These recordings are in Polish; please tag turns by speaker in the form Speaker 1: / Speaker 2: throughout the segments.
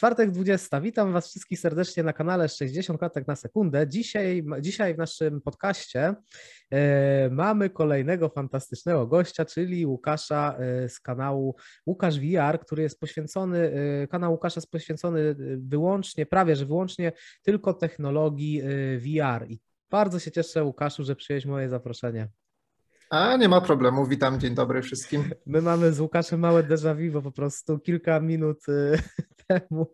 Speaker 1: Czwartek 20. Witam Was wszystkich serdecznie na kanale 60 klatek na sekundę. Dzisiaj, dzisiaj w naszym podcaście e, mamy kolejnego fantastycznego gościa, czyli Łukasza e, z kanału Łukasz VR, który jest poświęcony, e, kanał Łukasza jest poświęcony wyłącznie, prawie że wyłącznie tylko technologii VR. I bardzo się cieszę, Łukaszu, że przyjąłeś moje zaproszenie.
Speaker 2: A, nie ma problemu. Witam, dzień dobry wszystkim.
Speaker 1: My mamy z Łukaszem małe déjà vu, bo po prostu kilka minut temu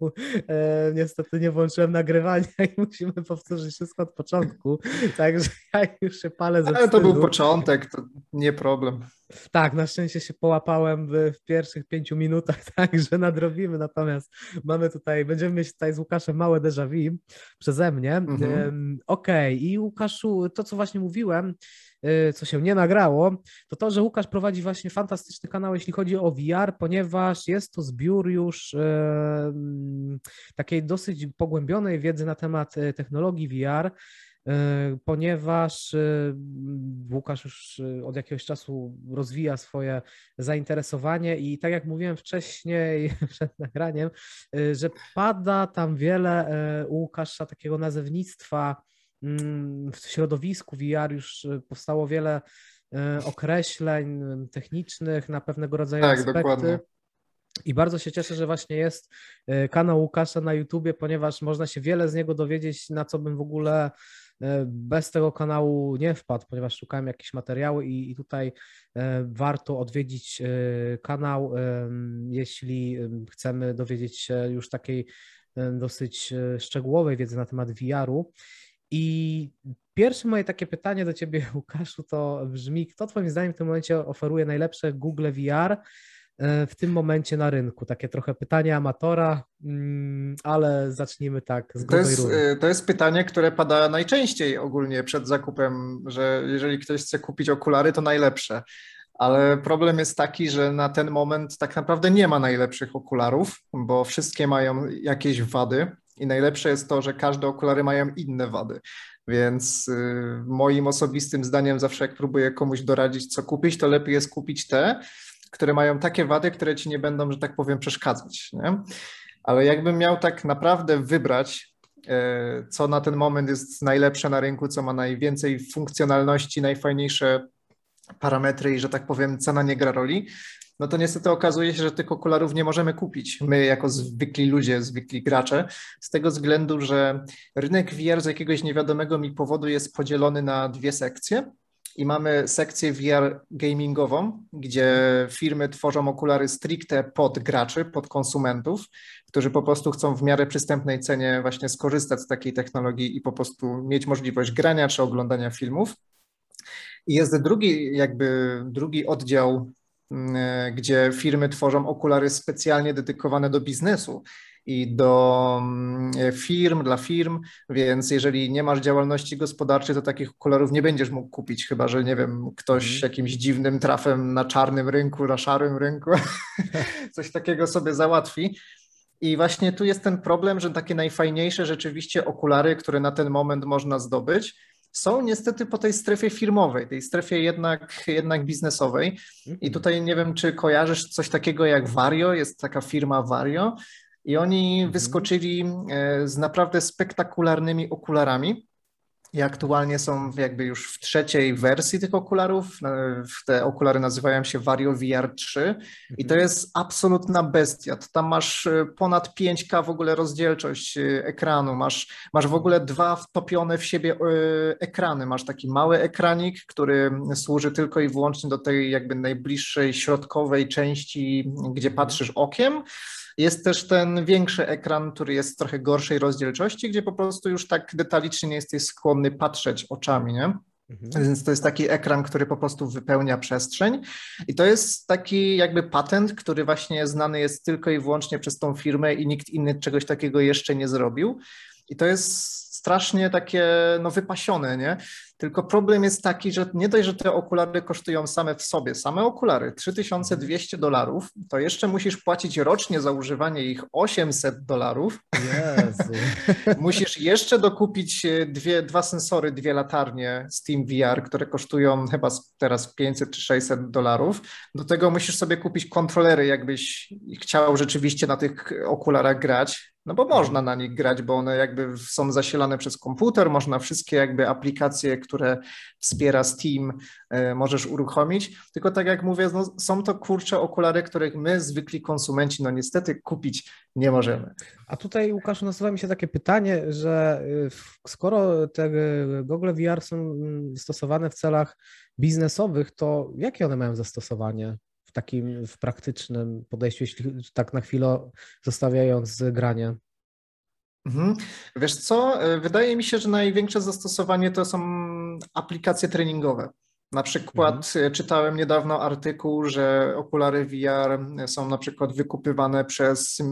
Speaker 1: e, niestety nie włączyłem nagrywania i musimy powtórzyć wszystko od początku, także ja już się palę ze
Speaker 2: Ale to był początek, to nie problem.
Speaker 1: Tak, na szczęście się połapałem w, pierwszych pięciu minutach, także nadrobimy, natomiast mamy tutaj, będziemy mieć tutaj z Łukaszem małe déjà vu przeze mnie.
Speaker 2: Mhm.
Speaker 1: Okej, i Łukaszu, to co właśnie mówiłem, y, co się nie nagrało, to to, że Łukasz prowadzi właśnie fantastyczny kanał, jeśli chodzi o VR, ponieważ jest to zbiór już takiej dosyć pogłębionej wiedzy na temat y, technologii VR, ponieważ y, Łukasz już y, od jakiegoś czasu rozwija swoje zainteresowanie i tak jak mówiłem wcześniej przed nagraniem, y, że pada tam wiele y, u Łukasza takiego nazewnictwa mm, w środowisku VR już y, powstało wiele y, określeń y, technicznych na pewnego rodzaju
Speaker 2: Tak,
Speaker 1: aspekty.
Speaker 2: dokładnie.
Speaker 1: I bardzo się cieszę, że właśnie jest kanał Łukasza na YouTubie, ponieważ można się wiele z niego dowiedzieć, na co bym w ogóle bez tego kanału nie wpadł, ponieważ szukałem jakieś materiały i, i tutaj e, warto odwiedzić e, kanał, jeśli em, chcemy dowiedzieć się już takiej dosyć e, szczegółowej wiedzy na temat VR-u. I pierwsze moje takie pytanie do Ciebie, Łukaszu, to brzmi, kto Twoim zdaniem w tym momencie oferuje najlepsze Google VR e, w tym momencie na rynku? Takie trochę pytanie amatora, mm, ale zacznijmy tak z
Speaker 2: To
Speaker 1: grubej
Speaker 2: jest,
Speaker 1: rury.
Speaker 2: y, to jest pytanie, które pada najczęściej ogólnie przed zakupem, że jeżeli ktoś chce kupić okulary, to najlepsze. Ale problem jest taki, że na ten moment tak naprawdę nie ma najlepszych okularów, bo wszystkie mają jakieś wady i najlepsze jest to, że każde okulary mają inne wady. Więc y, moim osobistym zdaniem zawsze jak próbuję komuś doradzić, co kupić, to lepiej jest kupić te, które mają takie wady, które ci nie będą, że tak powiem, przeszkadzać. Nie? Ale jakbym miał tak naprawdę wybrać, e, co na ten moment jest najlepsze na rynku, co ma najwięcej funkcjonalności, najfajniejsze parametry i że tak powiem cena nie gra roli, no to niestety okazuje się, że tych okularów nie możemy kupić. My jako zwykli ludzie, zwykli gracze, z tego względu, że rynek VR z jakiegoś niewiadomego mi powodu jest podzielony na dwie sekcje. I mamy sekcję VR gamingową, gdzie firmy tworzą okulary stricte pod graczy, pod konsumentów, którzy po prostu chcą w miarę przystępnej cenie właśnie skorzystać z takiej technologii i po prostu mieć możliwość grania czy oglądania filmów. I jest drugi, jakby drugi oddział, mm, gdzie firmy tworzą okulary specjalnie dedykowane do biznesu i do mm, firm, dla firm, więc jeżeli nie masz działalności gospodarczej, to takich okularów nie będziesz mógł kupić, chyba że nie wiem, ktoś
Speaker 1: Mhm.
Speaker 2: jakimś dziwnym trafem na czarnym rynku, na szarym rynku coś takiego sobie załatwi. I właśnie tu jest ten problem, że takie najfajniejsze rzeczywiście okulary, które na ten moment można zdobyć, są niestety po tej strefie firmowej, tej strefie jednak, jednak biznesowej. I tutaj nie wiem, czy kojarzysz coś takiego jak Vario, jest taka firma Vario i oni
Speaker 1: Mhm.
Speaker 2: wyskoczyli e, z naprawdę spektakularnymi okularami. I aktualnie są jakby już w trzeciej wersji tych okularów. E, Te okulary nazywają się Vario VR 3 i to jest absolutna bestia. Tam masz e, ponad 5K w ogóle rozdzielczość ekranu, masz, masz w ogóle dwa wtopione w siebie ekrany. Masz taki mały ekranik, który służy tylko i wyłącznie do tej jakby najbliższej środkowej części, gdzie patrzysz okiem. Jest też ten większy ekran, który jest trochę gorszej rozdzielczości, gdzie po prostu już tak detalicznie nie jesteś skłonny patrzeć oczami, nie?
Speaker 1: Mhm.
Speaker 2: Więc to jest taki ekran, który po prostu wypełnia przestrzeń. I to jest taki jakby patent, który właśnie znany jest tylko i wyłącznie przez tą firmę i nikt inny czegoś takiego jeszcze nie zrobił. I to jest strasznie takie no, wypasione, nie? Tylko problem jest taki, że nie dość, że te okulary kosztują same w sobie, same okulary 3200 dolarów, to jeszcze musisz płacić rocznie za używanie ich 800 dolarów. Musisz jeszcze dokupić e, dwie, dwa sensory, dwie latarnie Steam VR, które kosztują chyba teraz 500 czy 600 dolarów. Do tego musisz sobie kupić kontrolery, jakbyś chciał rzeczywiście na tych okularach grać. No bo można na nich grać, bo one jakby są zasilane przez komputer, można wszystkie jakby aplikacje, które wspiera Steam, e, możesz uruchomić. Tylko tak jak mówię, no, są to kurcze okulary, których my, zwykli konsumenci, no niestety kupić nie możemy.
Speaker 1: A tutaj, Łukaszu, nasuwa mi się takie pytanie, że y, skoro te Google VR są mm, stosowane w celach biznesowych, to jakie one mają zastosowanie? takim w praktycznym podejściu, jeśli tak na chwilę zostawiając granie?
Speaker 2: Mhm. Wiesz co, e, wydaje mi się, że największe zastosowanie to są aplikacje treningowe. Na przykład mhm. E, czytałem niedawno artykuł, że okulary VR są na przykład wykupywane przez e,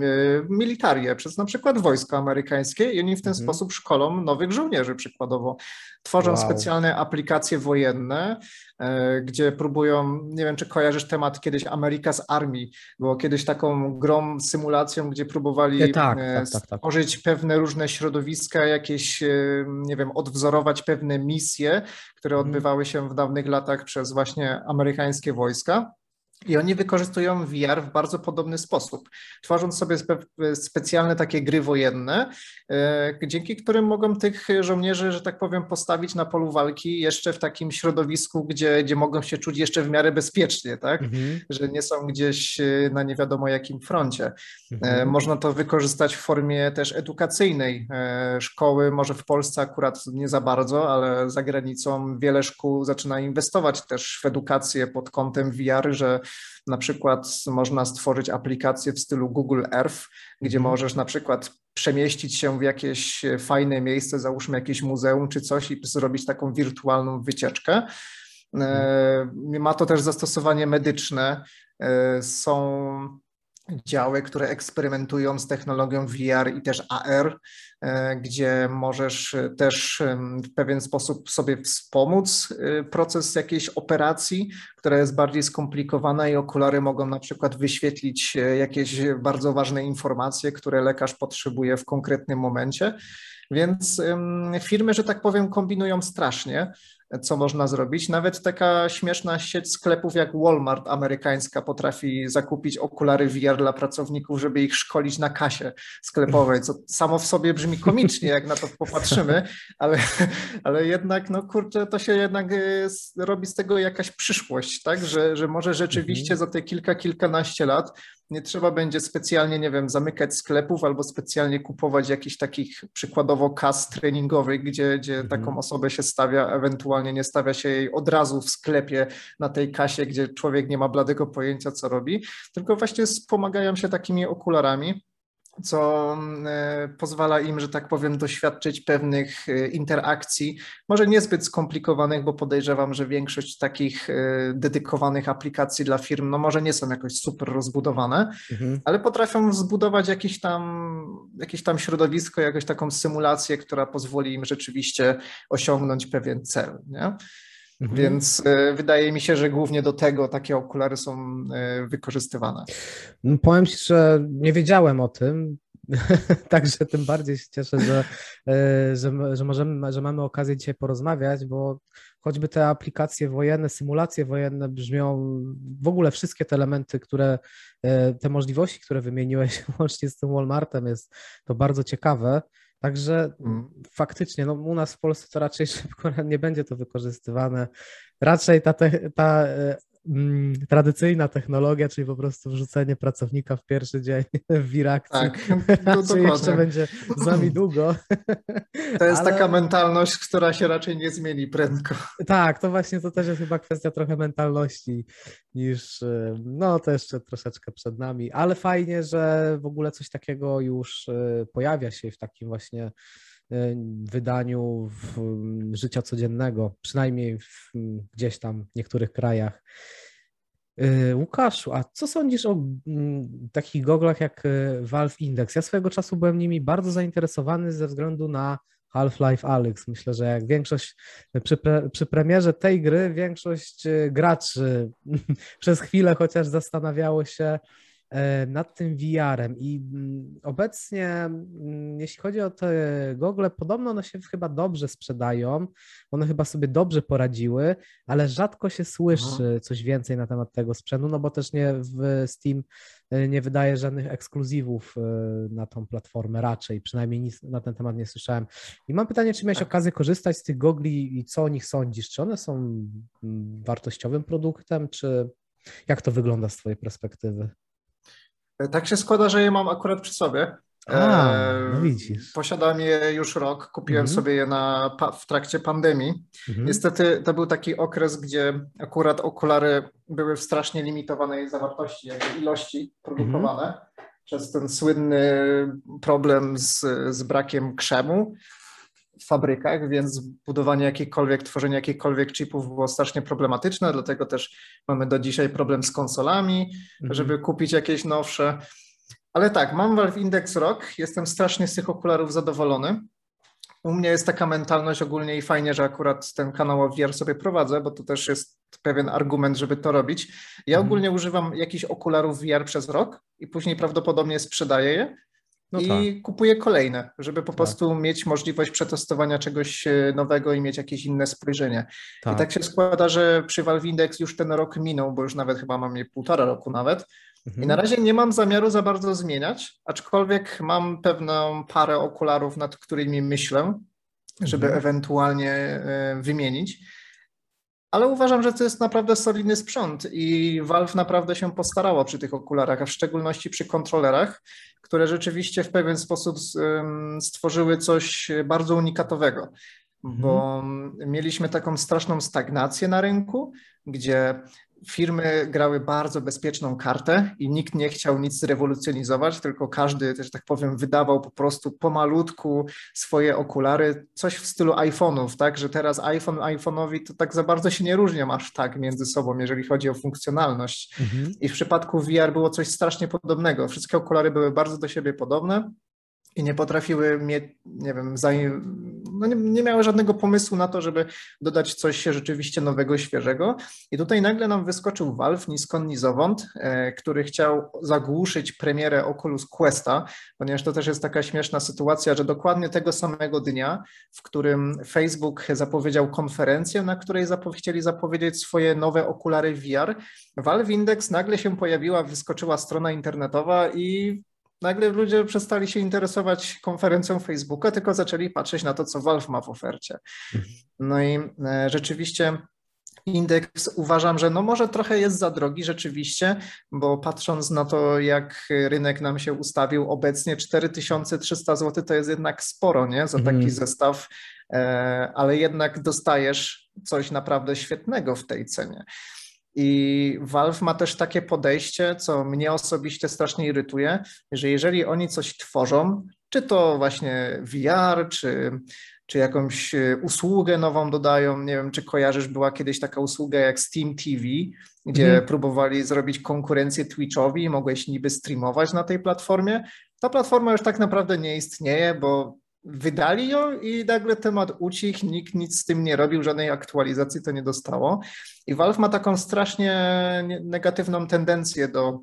Speaker 2: militarię, przez na przykład wojsko amerykańskie i oni w ten mhm. sposób szkolą nowych żołnierzy przykładowo. Tworzą wow. specjalne aplikacje wojenne, E, gdzie próbują, nie wiem czy kojarzysz temat kiedyś America's Army, było kiedyś taką grą, symulacją, gdzie próbowali e, tak, tak, tak, tak, stworzyć pewne różne środowiska, jakieś, nie wiem, odwzorować pewne misje, które mhm. odbywały się w dawnych latach przez właśnie amerykańskie wojska. I oni wykorzystują VR w bardzo podobny sposób, tworząc sobie spe specjalne takie gry wojenne, e, dzięki którym mogą tych żołnierzy, że tak powiem, postawić na polu walki jeszcze w takim środowisku, gdzie, gdzie mogą się czuć jeszcze w miarę bezpiecznie, tak? Mhm. Że nie są gdzieś e, na nie wiadomo jakim froncie. E, mhm. Można to wykorzystać w formie też edukacyjnej. Szkoły, może w Polsce akurat nie za bardzo, ale za granicą wiele szkół zaczyna inwestować też w edukację pod kątem VR, że na przykład można stworzyć aplikację w stylu Google Earth, gdzie mhm. możesz na przykład przemieścić się w jakieś fajne miejsce, załóżmy jakieś muzeum czy coś i zrobić taką wirtualną wycieczkę. E, ma to też zastosowanie medyczne. E, są działy, które eksperymentują z technologią VR i też AR, e, gdzie możesz też w pewien sposób sobie wspomóc e, proces jakiejś operacji, która jest bardziej skomplikowana i okulary mogą na przykład wyświetlić e, jakieś bardzo ważne informacje, które lekarz potrzebuje w konkretnym momencie. Więc firmy, że tak powiem, kombinują strasznie co można zrobić. Nawet taka śmieszna sieć sklepów jak Walmart amerykańska potrafi zakupić okulary VR dla pracowników, żeby ich szkolić na kasie sklepowej, co samo w sobie brzmi komicznie, jak na to popatrzymy, ale, ale jednak, no kurczę, to się jednak y, robi z tego jakaś przyszłość, tak, że, że może rzeczywiście mhm. za te kilka, kilkanaście lat nie trzeba będzie specjalnie, nie wiem, zamykać sklepów albo specjalnie kupować jakichś takich przykładowo kas treningowych, gdzie, gdzie mhm. taką osobę się stawia, ewentualnie nie stawia się jej od razu w sklepie na tej kasie, gdzie człowiek nie ma bladego pojęcia, co robi, tylko właśnie wspomagają się takimi okularami co mm, e, pozwala im, że tak powiem, doświadczyć pewnych e, interakcji, może niezbyt skomplikowanych, bo podejrzewam, że większość takich e, dedykowanych aplikacji dla firm, no może nie są jakoś super rozbudowane, mhm. ale potrafią zbudować jakieś tam, jakieś tam środowisko, jakąś taką symulację, która pozwoli im rzeczywiście osiągnąć pewien cel. Nie? Mhm. Więc y, wydaje mi się, że głównie do tego takie okulary są y, wykorzystywane.
Speaker 1: No, powiem Ci, że nie wiedziałem o tym. Także tym bardziej się cieszę, że, y, że, że, możemy, że mamy okazję dzisiaj porozmawiać, bo choćby te aplikacje wojenne, symulacje wojenne brzmią, w ogóle wszystkie te elementy, które, te możliwości, które wymieniłeś łącznie z tym Walmartem, jest to bardzo ciekawe. Także mm. faktycznie, no u nas w Polsce to raczej szybko nie będzie to wykorzystywane. Raczej ta, te, ta e, mm, tradycyjna technologia, czyli po prostu wrzucenie pracownika w pierwszy dzień w wirakcji, tak, raczej jeszcze będzie z nami długo.
Speaker 2: To jest Ale... taka mentalność, która się raczej nie zmieni prędko.
Speaker 1: Tak, to właśnie to też jest chyba kwestia trochę mentalności niż, e, no to jeszcze troszeczkę przed nami, ale fajnie, że w ogóle coś takiego już e, pojawia się w takim właśnie wydaniu w życia codziennego, przynajmniej w, gdzieś tam w niektórych krajach. Łukaszu, a co sądzisz o takich goglach jak Valve Index? Ja swojego czasu byłem nimi bardzo zainteresowany ze względu na Half-Life Alyx. Myślę, że jak większość przy, pre, przy premierze tej gry, większość y, graczy przez chwilę chociaż zastanawiało się, nad tym VR-em i mm, obecnie, mm, jeśli chodzi o te gogle, podobno one się chyba dobrze sprzedają, one chyba sobie dobrze poradziły, ale rzadko się słyszy coś więcej na temat tego sprzętu, no bo też nie w Steam e, nie wydaje żadnych ekskluzywów e, na tą platformę raczej, przynajmniej nic na ten temat nie słyszałem. I mam pytanie, czy miałeś tak. okazję korzystać z tych gogli i co o nich sądzisz? Czy one są mm, wartościowym produktem, czy jak to wygląda z Twojej perspektywy?
Speaker 2: Tak się składa, że je mam akurat przy sobie.
Speaker 1: A, e, no widzisz.
Speaker 2: Posiadam je już rok, kupiłem mhm. sobie je na, w trakcie pandemii. Mhm. Niestety to był taki okres, gdzie akurat okulary były w strasznie limitowanej zawartości, jakby ilości produkowane mhm. przez ten słynny problem z, z brakiem krzemu fabrykach, więc budowanie jakichkolwiek, tworzenie jakichkolwiek chipów było strasznie problematyczne, dlatego też mamy do dzisiaj problem z konsolami, mhm. żeby kupić jakieś nowsze. Ale tak, mam Valve Index Rock, jestem strasznie z tych okularów zadowolony. U mnie jest taka mentalność ogólnie i fajnie, że akurat ten kanał o VR sobie prowadzę, bo to też jest pewien argument, żeby to robić. Ja mhm. ogólnie używam jakichś okularów VR przez rok i później prawdopodobnie sprzedaję je no i tak. kupuję kolejne, żeby po tak. prostu mieć możliwość przetestowania czegoś e, nowego i mieć jakieś inne spojrzenie. Tak. I tak się składa, że przy Valve Index już ten rok minął, bo już nawet chyba mam je półtora roku nawet. Mhm. I na razie nie mam zamiaru za bardzo zmieniać, aczkolwiek mam pewną parę okularów, nad którymi myślę, żeby mhm. ewentualnie e, wymienić ale uważam, że to jest naprawdę solidny sprzęt i Valve naprawdę się postarało przy tych okularach, a w szczególności przy kontrolerach, które rzeczywiście w pewien sposób stworzyły coś bardzo unikatowego, mhm. bo mieliśmy taką straszną stagnację na rynku, gdzie firmy grały bardzo bezpieczną kartę i nikt nie chciał nic rewolucjonizować, tylko każdy, też tak powiem, wydawał po prostu pomalutku swoje okulary, coś w stylu iPhone'ów, tak, że teraz iPhone iPhone'owi to tak za bardzo się nie różnią aż tak między sobą, jeżeli chodzi o funkcjonalność. Mhm. I w przypadku VR było coś strasznie podobnego. Wszystkie okulary były bardzo do siebie podobne i nie potrafiły mieć, nie wiem, no nie, nie, miały żadnego pomysłu na to, żeby dodać coś rzeczywiście nowego, świeżego. I tutaj nagle nam wyskoczył Valve, ni skąd, ni zowąd, e, który chciał zagłuszyć premierę Oculus Questa, ponieważ to też jest taka śmieszna sytuacja, że dokładnie tego samego dnia, w którym Facebook zapowiedział konferencję, na której zapow chcieli zapowiedzieć swoje nowe okulary VR, Valve Index nagle się pojawiła, wyskoczyła strona internetowa i nagle ludzie przestali się interesować konferencją Facebooka, tylko zaczęli patrzeć na to, co Valve ma w ofercie. Mhm. No i e, rzeczywiście indeks uważam, że no może trochę jest za drogi rzeczywiście, bo patrząc na to, jak rynek nam się ustawił obecnie, 4300 zł to jest jednak sporo, nie? Za taki mhm. zestaw, e, ale jednak dostajesz coś naprawdę świetnego w tej cenie. I Valve ma też takie podejście, co mnie osobiście strasznie irytuje, że jeżeli oni coś tworzą, czy to właśnie VR, czy, czy jakąś e, usługę nową dodają, nie wiem, czy kojarzysz, była kiedyś taka usługa jak Steam TV, gdzie mhm. próbowali zrobić konkurencję Twitchowi i mogłeś niby streamować na tej platformie. Ta platforma już tak naprawdę nie istnieje, bo wydali ją i nagle temat ucichł, nikt nic z tym nie robił, żadnej aktualizacji to nie dostało. I Valve ma taką strasznie negatywną tendencję do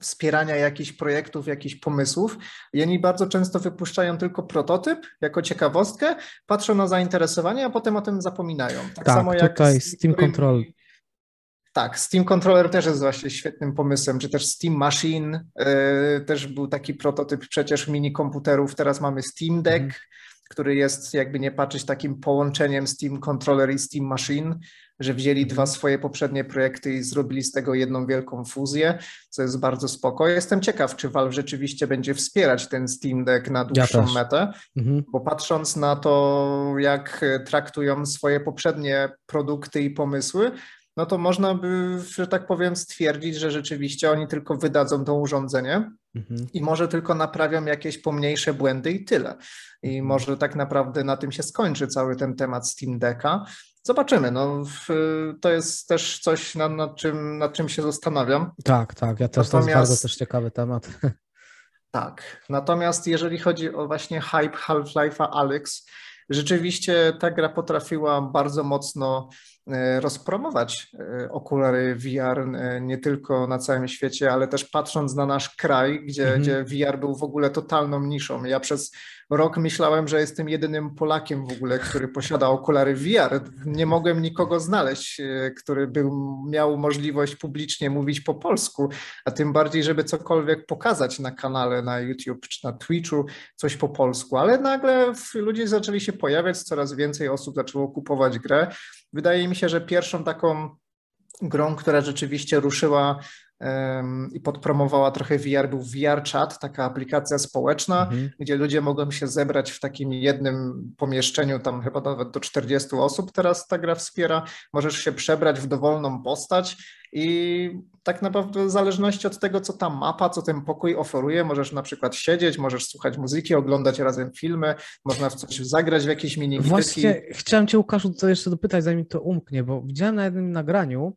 Speaker 2: wspierania jakichś projektów, jakichś pomysłów. I oni bardzo często wypuszczają tylko prototyp jako ciekawostkę, patrzą na zainteresowanie, a potem o tym zapominają.
Speaker 1: Tak, tak samo jak tutaj Steam Control
Speaker 2: tak, Steam Controller też jest właśnie świetnym pomysłem, czy też Steam Machine, yy, też był taki prototyp przecież mini komputerów, teraz mamy Steam Deck, mm. który jest jakby nie patrzeć takim połączeniem Steam Controller i Steam Machine, że wzięli dwa mhm. swoje poprzednie projekty i zrobili z tego jedną wielką fuzję, co jest bardzo spoko. Jestem ciekaw, czy Valve rzeczywiście będzie wspierać ten Steam Deck na dłuższą ja metę, mhm. bo patrząc na to, jak traktują swoje poprzednie produkty i pomysły, no to można by, że tak powiem, stwierdzić, że rzeczywiście oni tylko wydadzą to urządzenie mhm. i może tylko naprawią jakieś pomniejsze błędy i tyle. I mhm. może tak naprawdę na tym się skończy cały ten temat Steam Decka. Zobaczymy. No, to jest też coś, nad, nad, czym, nad czym się zastanawiam.
Speaker 1: Tak, tak. Ja też Natomiast... to jest bardzo też ciekawy temat.
Speaker 2: Tak. Natomiast jeżeli chodzi o właśnie hype Half-Life'a Alex, rzeczywiście ta gra potrafiła bardzo mocno rozpromować e, okulary VR e, nie tylko na całym świecie, ale też patrząc na nasz kraj, gdzie, mhm. gdzie VR był w ogóle totalną niszą. Ja przez rok myślałem, że jestem jedynym Polakiem w ogóle, który posiada okulary VR. Nie mogłem nikogo znaleźć, który był, miał możliwość publicznie mówić po polsku, a tym bardziej, żeby cokolwiek pokazać na kanale na YouTube czy na Twitchu, coś po polsku. Ale nagle ludzie zaczęli się pojawiać, coraz więcej osób zaczęło kupować grę. Wydaje mi się, że pierwszą taką grą, która rzeczywiście ruszyła i podpromowała trochę VR, był VR Chat, taka aplikacja społeczna, mhm. gdzie ludzie mogą się zebrać w takim jednym pomieszczeniu, tam chyba nawet do 40 osób teraz ta gra wspiera. Możesz się przebrać w dowolną postać i tak naprawdę w zależności od tego, co ta mapa, co ten pokój oferuje, możesz na przykład siedzieć, możesz słuchać muzyki, oglądać razem filmy, można w coś zagrać w jakieś mini
Speaker 1: Właśnie chciałem cię Łukaszu to jeszcze dopytać, zanim to umknie, bo widziałem na jednym nagraniu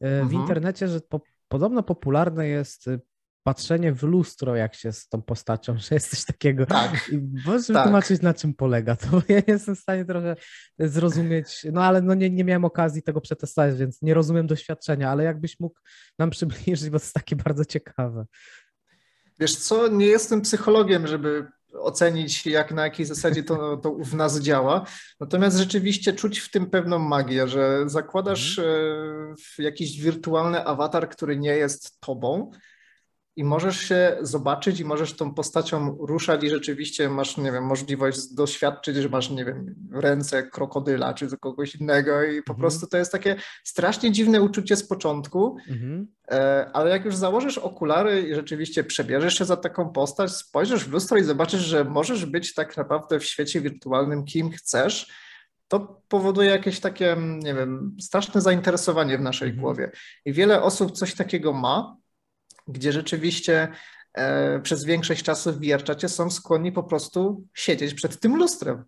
Speaker 1: e, w mhm. internecie, że po, podobno popularne jest e, patrzenie w lustro, jak się z tą postacią, że jest coś takiego.
Speaker 2: Tak.
Speaker 1: I możesz tak. wytłumaczyć, na czym polega to? Ja nie jestem w stanie trochę zrozumieć, no ale no nie, nie miałem okazji tego przetestować, więc nie rozumiem doświadczenia, ale jakbyś mógł nam przybliżyć, bo to jest takie bardzo ciekawe.
Speaker 2: Wiesz co, nie jestem psychologiem, żeby ocenić, jak na jakiej zasadzie to, to w nas działa. Natomiast rzeczywiście czuć w tym pewną magię, że zakładasz mhm. E, jakiś wirtualny awatar, który nie jest tobą, i możesz się zobaczyć i możesz tą postacią ruszać i rzeczywiście masz, nie wiem, możliwość doświadczyć, że masz, nie wiem, ręce krokodyla czy kogoś innego i po mhm. prostu to jest takie strasznie dziwne uczucie z początku, mhm. E, ale jak już założysz okulary i rzeczywiście przebierzesz się za taką postać, spojrzysz w lustro i zobaczysz, że możesz być tak naprawdę w świecie wirtualnym kim chcesz, to powoduje jakieś takie, nie wiem, straszne zainteresowanie w naszej mhm. głowie. I wiele osób coś takiego ma, gdzie rzeczywiście e, przez większość czasu w VR są skłonni po prostu siedzieć przed tym lustrem.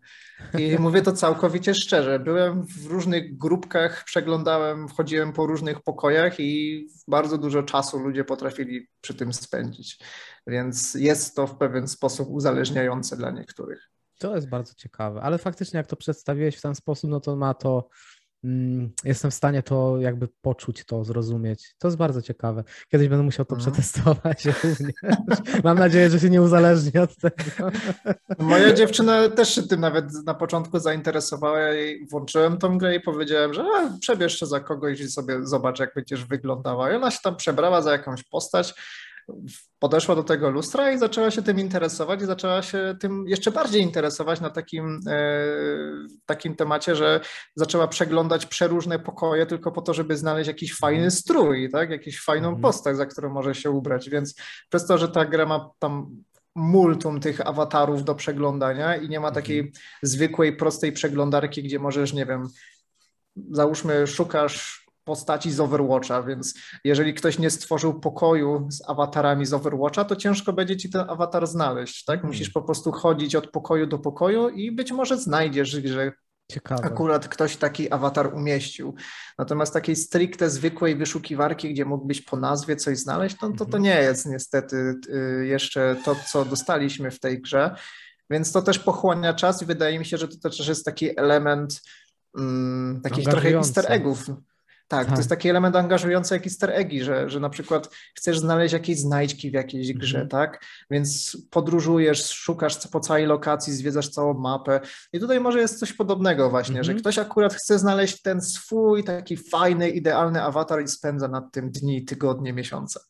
Speaker 2: I mówię to całkowicie szczerze. Byłem w różnych grupkach, przeglądałem, wchodziłem po różnych pokojach i bardzo dużo czasu ludzie potrafili przy tym spędzić. Więc jest to w pewien sposób uzależniające dla niektórych.
Speaker 1: To jest bardzo ciekawe, ale faktycznie jak to przedstawiłeś w ten sposób, no to ma to jestem w stanie to jakby poczuć, to zrozumieć. To jest bardzo ciekawe. Kiedyś będę musiał to mhm. przetestować również. Mam nadzieję, że się nie uzależni od tego.
Speaker 2: Moja dziewczyna też się tym nawet na początku zainteresowała. Jej włączyłem tą grę i powiedziałem, że przebierz się za kogoś i sobie zobacz, jak będziesz wyglądała. I ona się tam przebrała za jakąś postać podeszła do tego lustra i zaczęła się tym interesować i zaczęła się tym jeszcze bardziej interesować na takim, e, takim temacie, że zaczęła przeglądać przeróżne pokoje tylko po to, żeby znaleźć jakiś fajny mhm. strój, tak? jakiś fajną mhm. postać, za którą może się ubrać. Więc przez to, że ta gra ma tam multum tych awatarów do przeglądania i nie ma takiej mhm. zwykłej, prostej przeglądarki, gdzie możesz, nie wiem, załóżmy, szukasz postaci z Overwatcha, więc jeżeli ktoś nie stworzył pokoju z awatarami z Overwatcha, to ciężko będzie ci ten awatar znaleźć, tak? Hmm. Musisz po prostu chodzić od pokoju do pokoju i być może znajdziesz, że Ciekawe. akurat ktoś taki awatar umieścił. Natomiast takiej stricte zwykłej wyszukiwarki, gdzie mógłbyś po nazwie coś znaleźć, to, to, to mhm. nie jest niestety y, jeszcze to, co dostaliśmy w tej grze. Więc to też pochłania czas i wydaje mi się, że to też jest taki element um, takich trochę easter eggów. Tak, to jest taki element angażujący jak easter eggi, że, że na przykład chcesz znaleźć jakieś znajdźki w jakiejś grze, mm -hmm. tak? Więc podróżujesz, szukasz po całej lokacji, zwiedzasz całą mapę i tutaj może jest coś podobnego właśnie, -hmm. że mhm. ktoś akurat chce znaleźć ten swój taki fajny, idealny awatar i spędza nad tym dni, tygodnie, miesiące.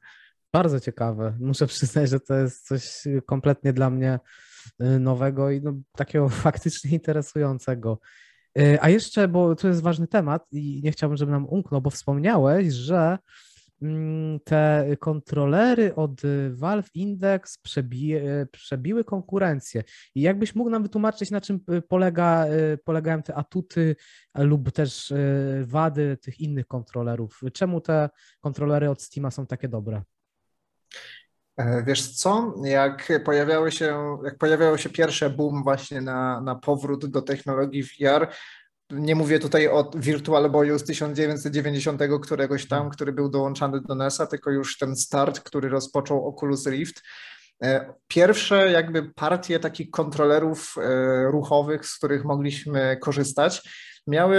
Speaker 1: Bardzo ciekawe. Muszę przyznać, że to jest coś kompletnie dla mnie y, nowego i no, takiego faktycznie interesującego. E, a jeszcze, bo to jest ważny temat i nie chciałbym, żeby nam umknął, bo wspomniałeś, że mm, te kontrolery od Valve Index przebije, przebiły konkurencję. I jakbyś mógł nam wytłumaczyć, na czym polega, y, polegają te atuty lub też wady tych innych kontrolerów? Czemu te kontrolery od Steama są takie dobre?
Speaker 2: E, wiesz co, jak pojawiały się, jak pojawiały się pierwsze boom właśnie na, na powrót do technologii VR, nie mówię tutaj o Virtual Boyu z 1990 któregoś tam, który był dołączany do NES-a, tylko już ten start, który rozpoczął Oculus Rift, E, pierwsze jakby partie takich kontrolerów e, ruchowych, z których mogliśmy korzystać, miały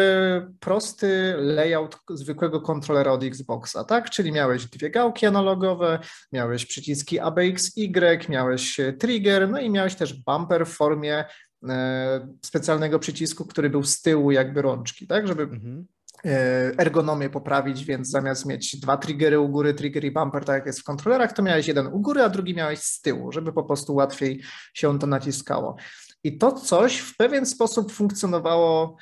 Speaker 2: prosty layout zwykłego kontrolera od Xboxa, tak? Czyli miałeś dwie gałki analogowe, miałeś przyciski ABXY, miałeś trigger, no i miałeś też bumper w formie specjalnego przycisku, który był z tyłu jakby rączki, tak? Żeby mhm. E, ergonomię poprawić, więc zamiast mieć dwa triggery u góry, trigger i bumper, tak jak jest w kontrolerach, to miałeś jeden u góry, a drugi miałeś z tyłu, żeby po prostu łatwiej się to naciskało. I to coś w pewien sposób funkcjonowało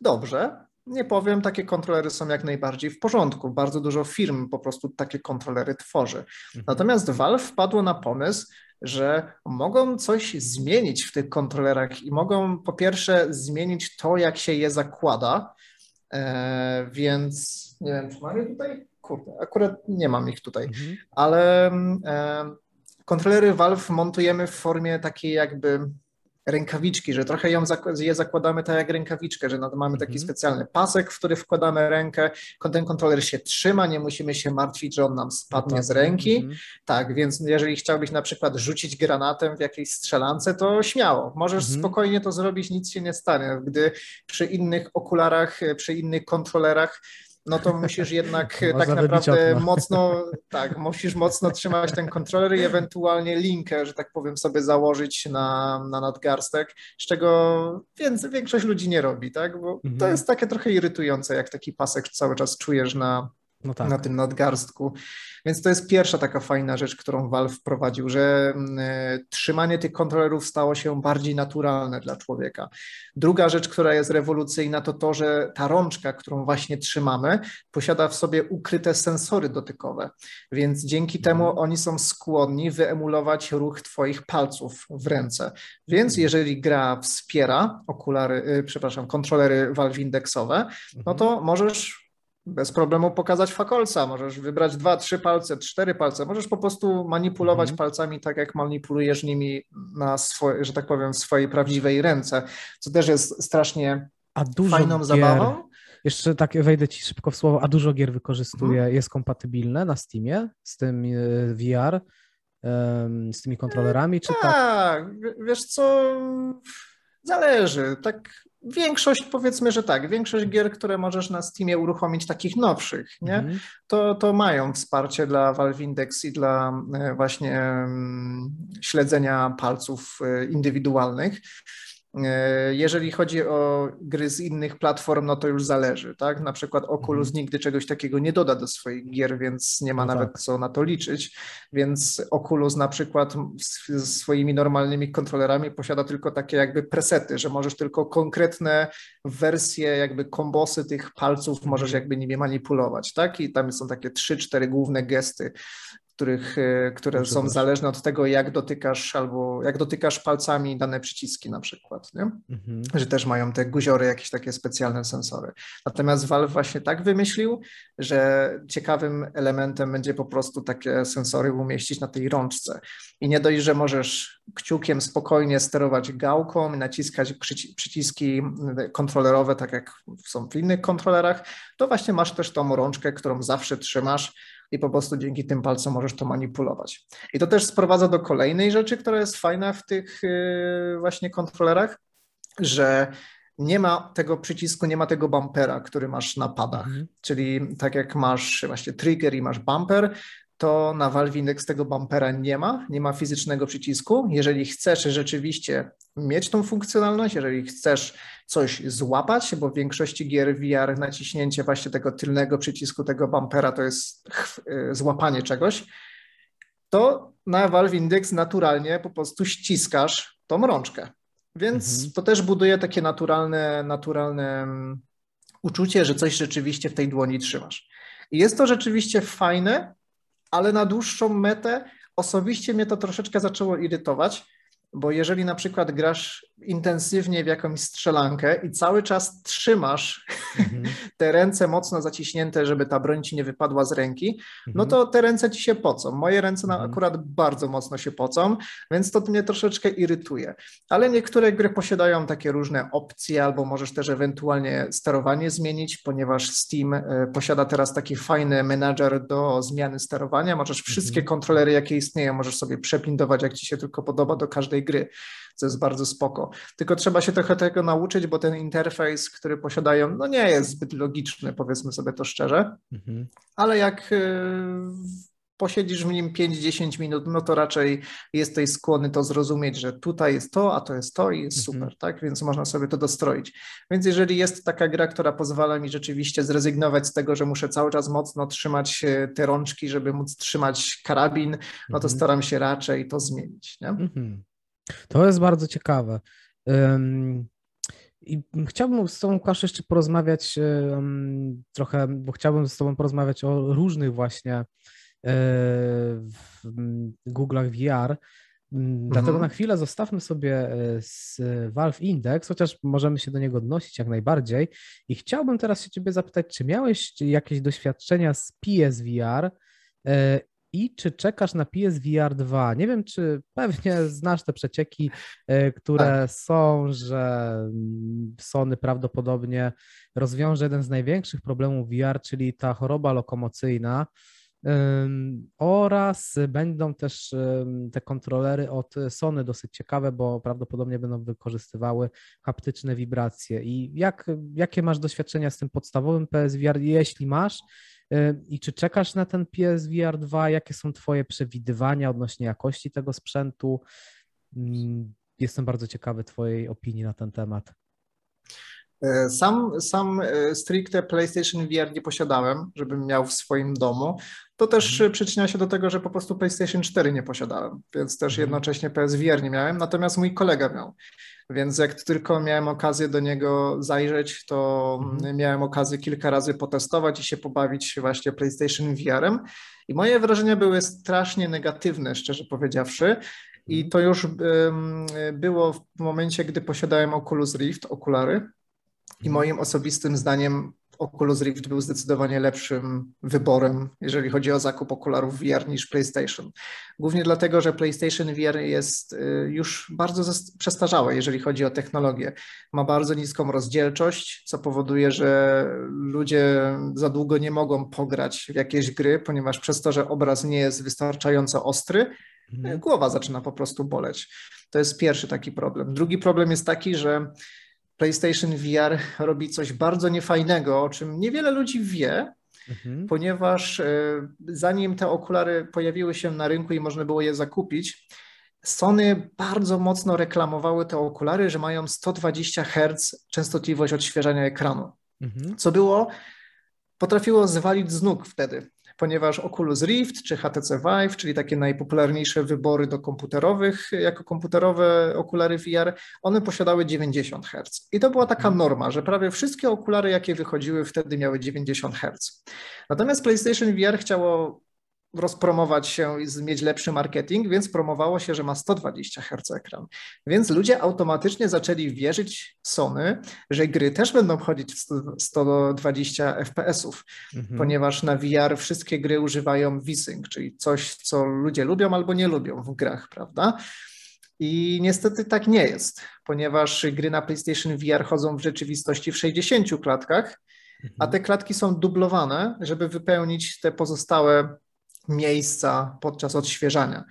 Speaker 2: dobrze. Nie powiem, takie kontrolery są jak najbardziej w porządku. Bardzo dużo firm po prostu takie kontrolery tworzy. Mhm. Natomiast Valve wpadło na pomysł, że mogą coś zmienić w tych kontrolerach i mogą po pierwsze zmienić to, jak się je zakłada, E, więc nie wiem, czy mam je tutaj? Kurde, akurat nie mam ich tutaj, mhm. ale e, kontrolery Valve montujemy w formie takiej jakby rękawiczki, że trochę ją je zakładamy tak jak rękawiczkę, że mamy taki mhm. specjalny pasek, w który wkładamy rękę, ten kontroler się trzyma, nie musimy się martwić, że on nam spadnie z ręki. Mhm. Tak, więc jeżeli chciałbyś na przykład rzucić granatem w jakiejś strzelance, to śmiało, możesz mhm. spokojnie to zrobić, nic się nie stanie. Gdy przy innych okularach, przy innych kontrolerach no to musisz jednak tak naprawdę mocno, tak, musisz mocno trzymać ten kontroler i ewentualnie linkę, że tak powiem, sobie założyć na, na nadgarstek, z czego większość ludzi nie robi, tak? Bo mhm. to jest takie trochę irytujące, jak taki pasek cały czas czujesz na, no tak. na tym nadgarstku. Więc to jest pierwsza taka fajna rzecz, którą Valve wprowadził, że y, trzymanie tych kontrolerów stało się bardziej naturalne dla człowieka. Druga rzecz, która jest rewolucyjna, to to, że ta rączka, którą właśnie trzymamy, posiada w sobie ukryte sensory dotykowe, więc dzięki temu mhm. oni są skłonni wyemulować ruch Twoich palców w ręce. Więc mhm. jeżeli gra wspiera okulary, y, przepraszam, kontrolery Valve indeksowe, no to mhm. możesz bez problemu pokazać fakolca. Możesz wybrać dwa, trzy palce, cztery palce. Możesz po prostu manipulować mhm. palcami tak, jak manipulujesz nimi na swoje, że tak powiem, w swojej prawdziwej ręce, co też jest strasznie fajną gier, zabawą.
Speaker 1: Jeszcze tak wejdę ci szybko w słowo, a dużo gier wykorzystuje, mhm. jest kompatybilne na Steamie z tym e, VR, z tymi kontrolerami, czy tak?
Speaker 2: Tak, wiesz co, zależy. Tak Większość, powiedzmy, że tak, większość gier, które możesz na Steamie uruchomić, takich nowszych, nie? Mm. To, to mają wsparcie dla Valve Index i dla e, właśnie mm, śledzenia palców e, indywidualnych. E, jeżeli chodzi o gry z innych platform, no to już zależy, tak? Na przykład Oculus mhm. nigdy czegoś takiego nie doda do swoich gier, więc nie ma no nawet tak. co na to liczyć. Więc Oculus na przykład ze swoimi normalnymi kontrolerami posiada tylko takie jakby presety, że możesz tylko konkretne wersje, jakby kombosy tych palców możesz mhm. jakby nimi manipulować, tak? I tam są takie trzy, cztery główne gesty których, e, które są zależne od tego, jak dotykasz albo jak dotykasz palcami dane przyciski na przykład, nie? Mhm. że też mają te guziory, jakieś takie specjalne sensory. Natomiast Valve właśnie tak wymyślił, że ciekawym elementem będzie po prostu takie sensory umieścić na tej rączce. I nie dość, że możesz kciukiem spokojnie sterować gałką, naciskać przyciski kontrolerowe, tak jak są w innych kontrolerach, to właśnie masz też tą rączkę, którą zawsze trzymasz i po prostu dzięki tym palcom możesz to manipulować. I to też sprowadza do kolejnej rzeczy, która jest fajna w tych y, właśnie kontrolerach, że nie ma tego przycisku, nie ma tego bumpera, który masz na padach. Mhm. Czyli tak jak masz właśnie trigger i masz bumper, to na Valve Index tego bumpera nie ma, nie ma fizycznego przycisku. Jeżeli chcesz rzeczywiście mieć tą funkcjonalność, jeżeli chcesz coś złapać, bo w większości gier VR naciśnięcie właśnie tego tylnego przycisku, tego bumpera to jest y, złapanie czegoś, to na Valve Index naturalnie po prostu ściskasz tą rączkę. Więc mhm. to też buduje takie naturalne, naturalne mm, uczucie, że coś rzeczywiście w tej dłoni trzymasz. I jest to rzeczywiście fajne, ale na dłuższą metę osobiście mnie to troszeczkę zaczęło irytować, bo jeżeli na przykład grasz intensywnie w jakąś strzelankę i cały czas trzymasz mhm. te ręce mocno zaciśnięte, żeby ta broń ci nie wypadła z ręki, no mhm. to te ręce ci się pocą. Moje ręce mhm. akurat bardzo mocno się pocą, więc to mnie troszeczkę irytuje. Ale niektóre gry posiadają takie różne opcje, albo możesz też ewentualnie sterowanie zmienić, ponieważ Steam e, posiada teraz taki fajny menadżer do zmiany sterowania. Możesz wszystkie kontrolery, jakie istnieją, możesz sobie przepindować, jak ci się tylko podoba do każdej gry co jest bardzo spoko. Tylko trzeba się trochę tego nauczyć, bo ten interfejs, który posiadają, no nie jest zbyt logiczny, powiedzmy sobie to szczerze, mhm. ale jak y, posiedzisz w nim 5-10 minut, no to raczej jesteś skłonny to zrozumieć, że tutaj jest to, a to jest to i jest mhm. super, tak? Więc można sobie to dostroić. Więc jeżeli jest taka gra, która pozwala mi rzeczywiście zrezygnować z tego, że muszę cały czas mocno trzymać y, te rączki, żeby móc trzymać karabin, no to mhm. staram się raczej to zmienić, nie? Mhm.
Speaker 1: To jest bardzo ciekawe. I chciałbym z Tobą, Łukasz, jeszcze porozmawiać trochę, bo chciałbym z Tobą porozmawiać o różnych właśnie e, Google'ach VR. Dlatego mhm. na chwilę zostawmy sobie e, z Valve Index, chociaż możemy się do niego odnosić jak najbardziej. I chciałbym teraz się Ciebie zapytać, czy miałeś jakieś doświadczenia z PSVR e, i czy czekasz na PSVR 2? Nie wiem, czy pewnie znasz te przecieki, e, które tak. są, że mm, Sony prawdopodobnie rozwiąże jeden z największych problemów VR, czyli ta choroba lokomocyjna. Oraz będą też te kontrolery od Sony dosyć ciekawe, bo prawdopodobnie będą wykorzystywały haptyczne wibracje. I jak, jakie masz doświadczenia z tym podstawowym PSVR, jeśli masz? I czy czekasz na ten PSVR 2? Jakie są Twoje przewidywania odnośnie jakości tego sprzętu? Mm, jestem bardzo ciekawy Twojej opinii na ten temat.
Speaker 2: E, sam, sam e, stricte PlayStation VR nie posiadałem, żebym miał w swoim domu. To też mhm. przyczynia się do tego, że po prostu PlayStation 4 nie posiadałem, więc też mhm. jednocześnie PSVR nie miałem, natomiast mój kolega miał. Więc jak tylko miałem okazję do niego zajrzeć, to mhm. miałem okazję kilka razy potestować i się pobawić właśnie PlayStation VR-em. I moje wrażenia były strasznie negatywne, szczerze powiedziawszy. I to już było w momencie, gdy posiadałem Oculus Rift, okulary. I moim osobistym zdaniem Oculus Rift był zdecydowanie lepszym wyborem, jeżeli chodzi o zakup okularów VR niż PlayStation. Głównie dlatego, że PlayStation VR jest y, już bardzo przestarzałe, jeżeli chodzi o technologię. Ma bardzo niską rozdzielczość, co powoduje, że ludzie za długo nie mogą pograć w jakieś gry, ponieważ przez to, że obraz nie jest wystarczająco ostry, mhm. głowa zaczyna po prostu boleć. To jest pierwszy taki problem. Drugi problem jest taki, że PlayStation VR robi coś bardzo niefajnego, o czym niewiele ludzi wie, mhm. ponieważ e, zanim te okulary pojawiły się na rynku i można było je zakupić, Sony bardzo mocno reklamowały te okulary, że mają 120 Hz częstotliwość odświeżania ekranu, mhm. co było, potrafiło zwalić z nóg wtedy ponieważ Oculus Rift czy HTC Vive, czyli takie najpopularniejsze wybory do komputerowych, jako komputerowe okulary VR, one posiadały 90 Hz. I to była taka mhm. norma, że prawie wszystkie okulary, jakie wychodziły wtedy miały 90 Hz. Natomiast PlayStation VR chciało rozpromować się i mieć lepszy marketing, więc promowało się, że ma 120 Hz ekran. Więc ludzie automatycznie zaczęli wierzyć Sony, że gry też będą chodzić w 120 FPS-ów, mhm. ponieważ na VR wszystkie gry używają VSync, czyli coś, co ludzie lubią albo nie lubią w grach, prawda? I niestety tak nie jest, ponieważ gry na PlayStation VR chodzą w rzeczywistości w 60 klatkach, a mhm. te klatki są dublowane, żeby wypełnić te pozostałe miejsca podczas odświeżania.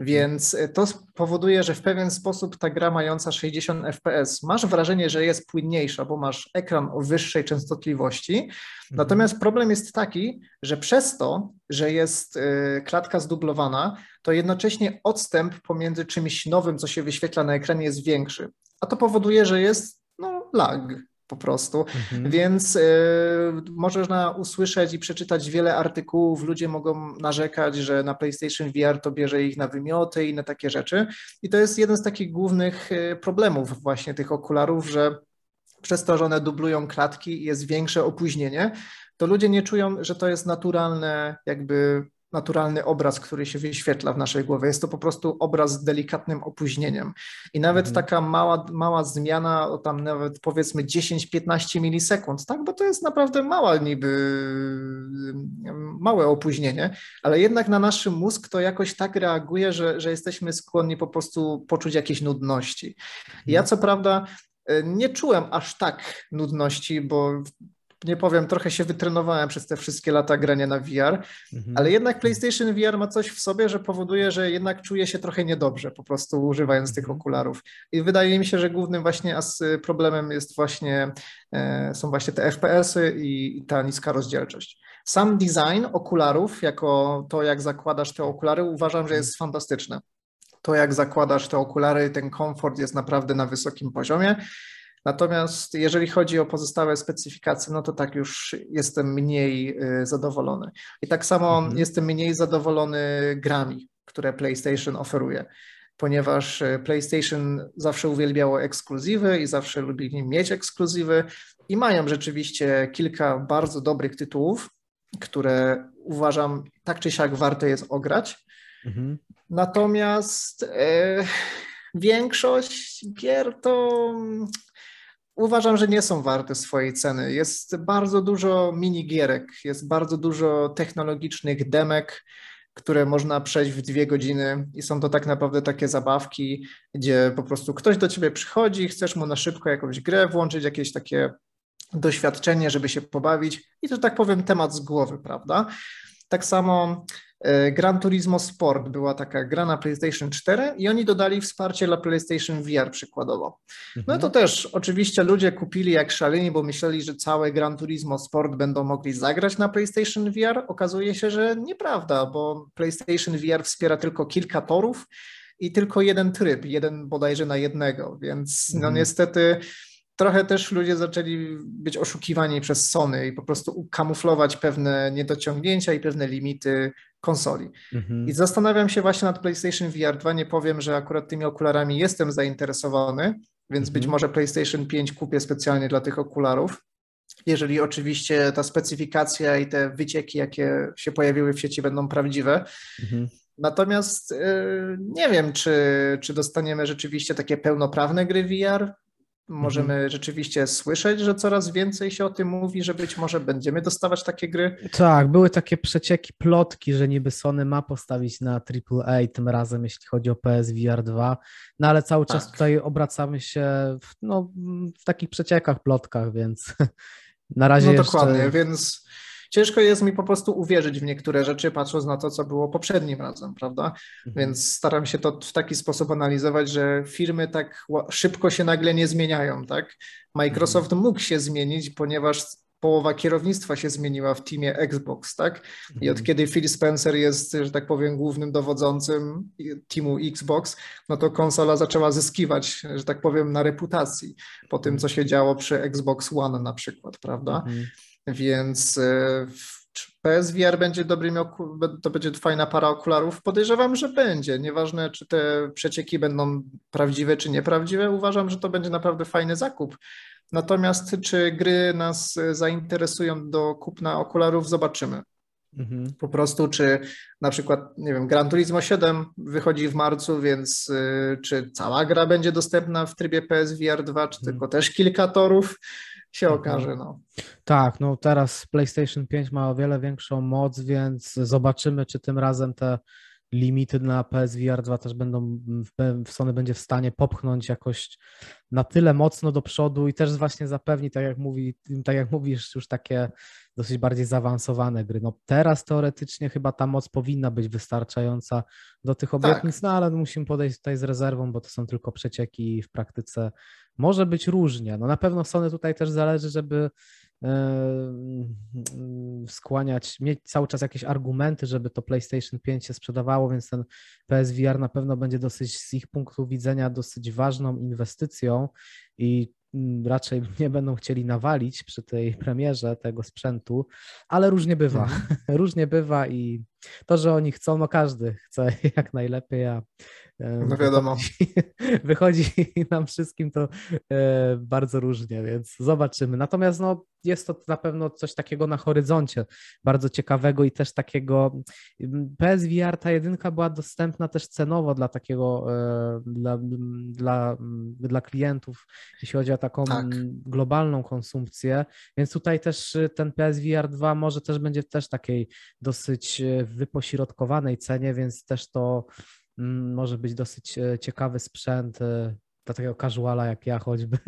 Speaker 2: Więc e, to powoduje, że w pewien sposób ta gra mająca 60 FPS masz wrażenie, że jest płynniejsza, bo masz ekran o wyższej częstotliwości. Mhm. Natomiast problem jest taki, że przez to, że jest e, klatka zdublowana, to jednocześnie odstęp pomiędzy czymś nowym, co się wyświetla na ekranie, jest większy. A to powoduje, że jest no, lag po prostu. Mhm. Więc y, można usłyszeć i przeczytać wiele artykułów. Ludzie mogą narzekać, że na PlayStation VR to bierze ich na wymioty i na takie rzeczy. I to jest jeden z takich głównych y, problemów właśnie tych okularów, że przez to, że one dublują klatki i jest większe opóźnienie, to ludzie nie czują, że to jest naturalne jakby naturalny obraz, który się wyświetla w naszej głowie. Jest to po prostu obraz z delikatnym opóźnieniem. I nawet mhm. taka mała, mała zmiana, o tam nawet powiedzmy 10-15 milisekund, tak? Bo to jest naprawdę mała niby małe opóźnienie, ale jednak na nasz mózg to jakoś tak reaguje, że, że jesteśmy skłonni po prostu poczuć jakieś nudności. Ja mhm. co prawda e, nie czułem aż tak nudności, bo nie powiem, trochę się wytrenowałem przez te wszystkie lata grania na VR, mhm. ale jednak PlayStation VR ma coś w sobie, że powoduje, że jednak czuję się trochę niedobrze po prostu używając tych mhm. okularów. I wydaje mi się, że głównym właśnie problemem jest właśnie, e, są właśnie te FPS-y i ta niska rozdzielczość. Sam design okularów, jako to jak zakładasz te okulary, uważam, że jest fantastyczne. To jak zakładasz te okulary, ten komfort jest naprawdę na wysokim poziomie. Natomiast jeżeli chodzi o pozostałe specyfikacje, no to tak już jestem mniej y, zadowolony. I tak samo mhm. jestem mniej zadowolony grami, które PlayStation oferuje, ponieważ y, PlayStation zawsze uwielbiało ekskluzywy i zawsze lubili mieć ekskluzywy i mają rzeczywiście kilka bardzo dobrych tytułów, które uważam tak czy siak warte jest ograć. Mhm. Natomiast e, większość gier to uważam, że nie są warte swojej ceny. Jest bardzo dużo minigierek, jest bardzo dużo technologicznych demek, które można przejść w dwie godziny i są to tak naprawdę takie zabawki, gdzie po prostu ktoś do ciebie przychodzi, chcesz mu na szybko jakąś grę włączyć, jakieś takie doświadczenie, żeby się pobawić i to tak powiem temat z głowy, prawda? Tak samo Gran Turismo Sport była taka gra na PlayStation 4 i oni dodali wsparcie dla PlayStation VR przykładowo. No to mhm. też oczywiście ludzie kupili jak szaleni, bo myśleli, że całe Gran Turismo Sport będą mogli zagrać na PlayStation VR. Okazuje się, że nieprawda, bo PlayStation VR wspiera tylko kilka torów i tylko jeden tryb, jeden bodajże na jednego, więc no mhm. niestety trochę też ludzie zaczęli być oszukiwani przez Sony i po prostu kamuflować pewne niedociągnięcia i pewne limity konsoli. Mhm. I zastanawiam się właśnie nad PlayStation VR 2. Nie powiem, że akurat tymi okularami jestem zainteresowany, więc mhm. być może PlayStation 5 kupię specjalnie dla tych okularów. Jeżeli oczywiście ta specyfikacja i te wycieki, jakie się pojawiły w sieci, będą prawdziwe. Mhm. Natomiast yy, nie wiem, czy, czy dostaniemy rzeczywiście takie pełnoprawne gry VR, Możemy mhm. rzeczywiście słyszeć, że coraz więcej się o tym mówi, że być może będziemy dostawać takie gry.
Speaker 1: Tak, były takie przecieki, plotki, że niby Sony ma postawić na AAA tym razem, jeśli chodzi o PSVR 2, no ale cały tak. czas tutaj obracamy się w, no, w takich przeciekach, plotkach, więc na razie No
Speaker 2: jeszcze... dokładnie, więc ciężko jest mi po prostu uwierzyć w niektóre rzeczy, patrząc na to, co było poprzednim razem, prawda? Mhm. Więc staram się to w taki sposób analizować, że firmy tak szybko się nagle nie zmieniają, tak? Microsoft mhm. mógł się zmienić, ponieważ połowa kierownictwa się zmieniła w teamie Xbox, tak? I od mhm. kiedy Phil Spencer jest, że tak powiem, głównym dowodzącym teamu Xbox, no to konsola zaczęła zyskiwać, że tak powiem, na reputacji po tym, co się działo przy Xbox One na przykład, prawda? Więc e, PSVR będzie dobrym, to będzie fajna para okularów. Podejrzewam, że będzie. Nieważne, czy te przecieki będą prawdziwe, czy nieprawdziwe, uważam, że to będzie naprawdę fajny zakup. Natomiast czy gry nas zainteresują do kupna okularów, zobaczymy. Mhm. Po prostu, czy na przykład, nie wiem, Gran Turismo 7 wychodzi w marcu, więc y, czy cała gra będzie dostępna w trybie PSVR 2, czy mhm. tylko też kilka torów, się mhm. okaże. No.
Speaker 1: Tak, no teraz PlayStation 5 ma o wiele większą moc, więc zobaczymy, czy tym razem te limity na PSVR 2 też będą, w Sony będzie w stanie popchnąć jakoś na tyle mocno do przodu i też właśnie zapewni, tak jak, mówi, tak jak mówisz, już takie dosyć bardziej zaawansowane gry. No teraz teoretycznie chyba ta moc powinna być wystarczająca do tych obietnic, tak. no ale musimy podejść tutaj z rezerwą, bo to są tylko przecieki i w praktyce może być różnie. No na pewno Sony tutaj też zależy, żeby skłaniać, mieć cały czas jakieś argumenty, żeby to PlayStation 5 się sprzedawało, więc ten PSVR na pewno będzie dosyć z ich punktu widzenia dosyć ważną inwestycją i mm, raczej nie będą chcieli nawalić przy tej premierze tego sprzętu, ale różnie bywa. Mhm. różnie bywa i to, że oni chcą, no każdy chce jak najlepiej, a
Speaker 2: no wiadomo.
Speaker 1: Wychodzi, nam wszystkim to e, bardzo różnie, więc zobaczymy. Natomiast no, jest to na pewno coś takiego na horyzoncie, bardzo ciekawego i też takiego. PSVR ta jedynka była dostępna też cenowo dla takiego, e, dla, dla, dla klientów, jeśli chodzi o taką tak. globalną konsumpcję, więc tutaj też ten PSVR 2 może też będzie też takiej dosyć e, wypośrodkowanej cenie, więc też to Mm, może być dosyć e, ciekawy sprzęt e, dla takiego casuala jak ja choćby.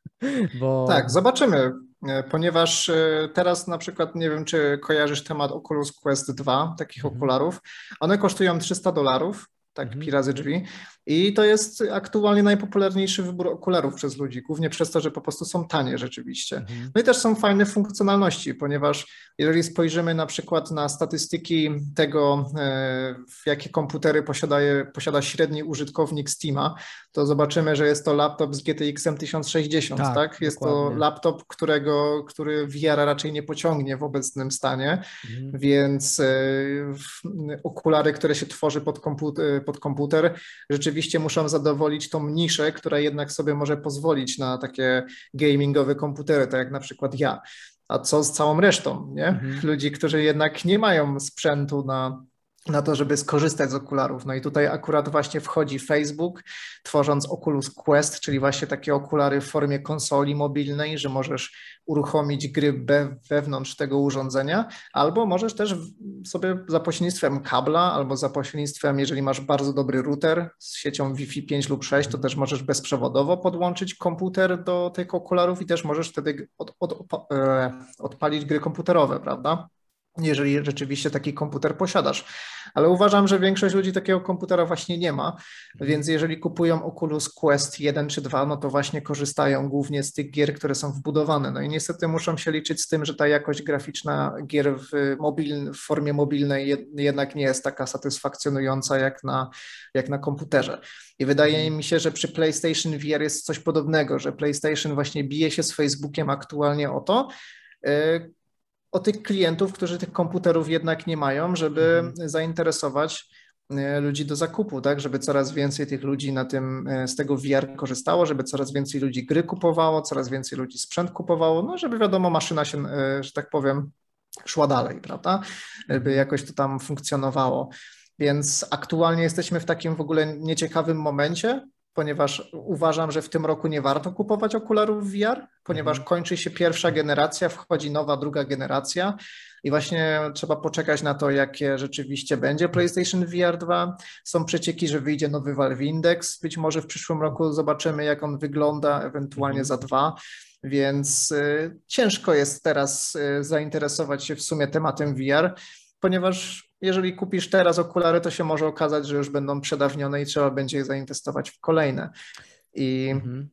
Speaker 2: Bo... Tak, zobaczymy, e, ponieważ teraz na przykład nie wiem, czy kojarzysz temat Oculus Quest 2, takich mhm. okularów. One kosztują 300 dolarów, tak mhm. pi razy drzwi. I to jest aktualnie najpopularniejszy wybór okularów przez ludzi, głównie przez to, że po prostu są tanie rzeczywiście. Mhm. No i też są fajne funkcjonalności, ponieważ jeżeli spojrzymy na przykład na statystyki tego, e, jakie komputery posiada, posiada średni użytkownik Steama, to zobaczymy, że jest to laptop z GTX-em 1060, tak? tak? Jest dokładnie. to laptop, którego, który VR raczej nie pociągnie w obecnym stanie, mhm. więc e, okulary, które się tworzy pod komputer, pod komputer rzeczywiście rzeczywiście muszą zadowolić tą niszę, która jednak sobie może pozwolić na takie gamingowe komputery, tak jak na przykład ja. A co z całą resztą, nie? Mhm. Ludzi, którzy jednak nie mają sprzętu na na to, żeby skorzystać z okularów. No i tutaj akurat właśnie wchodzi Facebook, tworząc Oculus Quest, czyli właśnie takie okulary w formie konsoli mobilnej, że możesz uruchomić gry wewnątrz tego urządzenia, albo możesz też sobie za pośrednictwem kabla, albo za pośrednictwem, jeżeli masz bardzo dobry router z siecią Wi-Fi 5 lub 6, to też możesz bezprzewodowo podłączyć komputer do tych okularów i też możesz wtedy od, od, e, odpalić gry komputerowe, prawda? Jeżeli rzeczywiście taki komputer posiadasz. Ale uważam, że większość ludzi takiego komputera właśnie nie ma, więc jeżeli kupują Oculus Quest 1 czy 2, no to właśnie korzystają głównie z tych gier, które są wbudowane. No i niestety muszą się liczyć z tym, że ta jakość graficzna gier w, mobil, w formie mobilnej jednak nie jest taka satysfakcjonująca jak na, jak na komputerze. I wydaje mhm. mi się, że przy PlayStation VR jest coś podobnego, że PlayStation właśnie bije się z Facebookiem aktualnie o to, y, o tych klientów, którzy tych komputerów jednak nie mają, żeby mhm. zainteresować e, ludzi do zakupu, tak, żeby coraz więcej tych ludzi na tym, e, z tego VR korzystało, żeby coraz więcej ludzi gry kupowało, coraz więcej ludzi sprzęt kupowało, no żeby wiadomo, maszyna się, e, że tak powiem, szła dalej, prawda, żeby jakoś to tam funkcjonowało. Więc aktualnie jesteśmy w takim w ogóle nieciekawym momencie, ponieważ uważam, że w tym roku nie warto kupować okularów VR, ponieważ mhm. kończy się pierwsza generacja, wchodzi nowa, druga generacja i właśnie trzeba poczekać na to, jakie rzeczywiście będzie PlayStation VR 2. Są przecieki, że wyjdzie nowy Valve Index, być może w przyszłym roku zobaczymy, jak on wygląda, ewentualnie mhm. za dwa. Więc y, ciężko jest teraz y, zainteresować się w sumie tematem VR, ponieważ jeżeli kupisz teraz okulary, to się może okazać, że już będą przedawnione i trzeba będzie je zainwestować w kolejne. I mhm.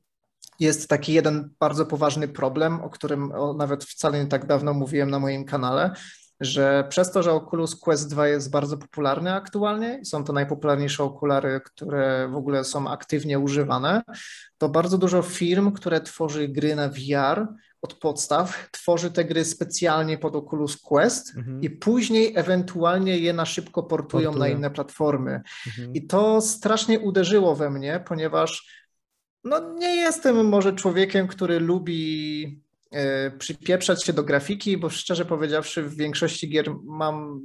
Speaker 2: jest taki jeden bardzo poważny problem, o którym nawet wcale nie tak dawno mówiłem na moim kanale, że przez to, że Oculus Quest 2 jest bardzo popularny aktualnie są to najpopularniejsze okulary, które w ogóle są aktywnie używane, to bardzo dużo firm, które tworzy gry na VR, od podstaw, tworzy te gry specjalnie pod Oculus Quest mhm. i później ewentualnie je na szybko portują Portuję. na inne platformy. Mhm. I to strasznie uderzyło we mnie, ponieważ no, nie jestem może człowiekiem, który lubi e, przypieprzać się do grafiki, bo szczerze powiedziawszy w większości gier mam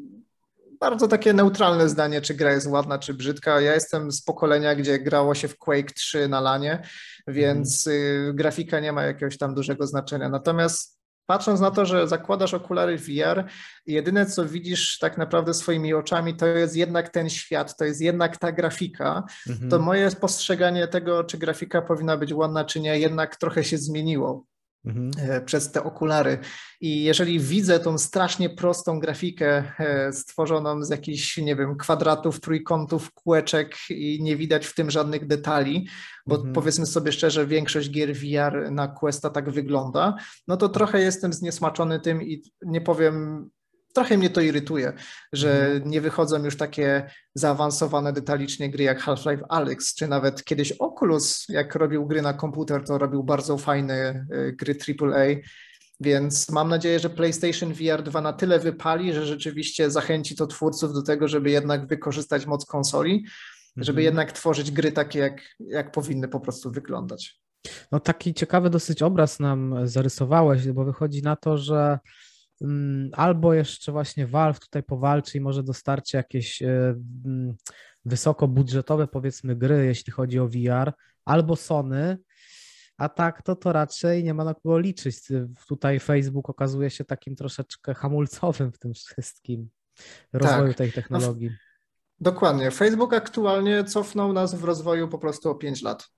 Speaker 2: bardzo takie neutralne zdanie, czy gra jest ładna, czy brzydka. Ja jestem z pokolenia, gdzie grało się w Quake 3 na lanie, więc mm. grafika nie ma jakiegoś tam dużego znaczenia. Natomiast patrząc na to, że zakładasz okulary VR i jedyne co widzisz tak naprawdę swoimi oczami, to jest jednak ten świat, to jest jednak ta grafika, to moje postrzeganie tego, czy grafika powinna być ładna, czy nie, jednak trochę się zmieniło. Mhm. E, przez te okulary. I jeżeli widzę tą strasznie prostą grafikę e, stworzoną z jakichś, nie wiem, kwadratów, trójkątów, kółeczek i nie widać w tym żadnych detali, bo mhm. powiedzmy sobie szczerze, większość gier VR na Questa tak wygląda, no to trochę jestem zniesmaczony tym i nie powiem trochę mnie to irytuje, że mhm. nie wychodzą już takie zaawansowane detalicznie gry jak Half-Life Alyx, czy nawet kiedyś Oculus, jak robił gry na komputer, to robił bardzo fajne y, gry AAA Więc mam nadzieję, że PlayStation VR 2 na tyle wypali, że rzeczywiście zachęci to twórców do tego, żeby jednak wykorzystać moc konsoli, żeby mhm. jednak tworzyć gry takie, jak, jak powinny po prostu wyglądać.
Speaker 1: No taki ciekawy dosyć obraz nam zarysowałeś, bo wychodzi na to, że albo jeszcze właśnie Valve tutaj powalczy i może dostarczy jakieś e, mm, wysokobudżetowe powiedzmy gry, jeśli chodzi o VR, albo Sony, a tak to to raczej nie ma na kogo liczyć. Tutaj Facebook okazuje się takim troszeczkę hamulcowym w tym wszystkim rozwoju tak. tej technologii. No,
Speaker 2: dokładnie. Facebook aktualnie cofnął nas w rozwoju po prostu o 5 lat.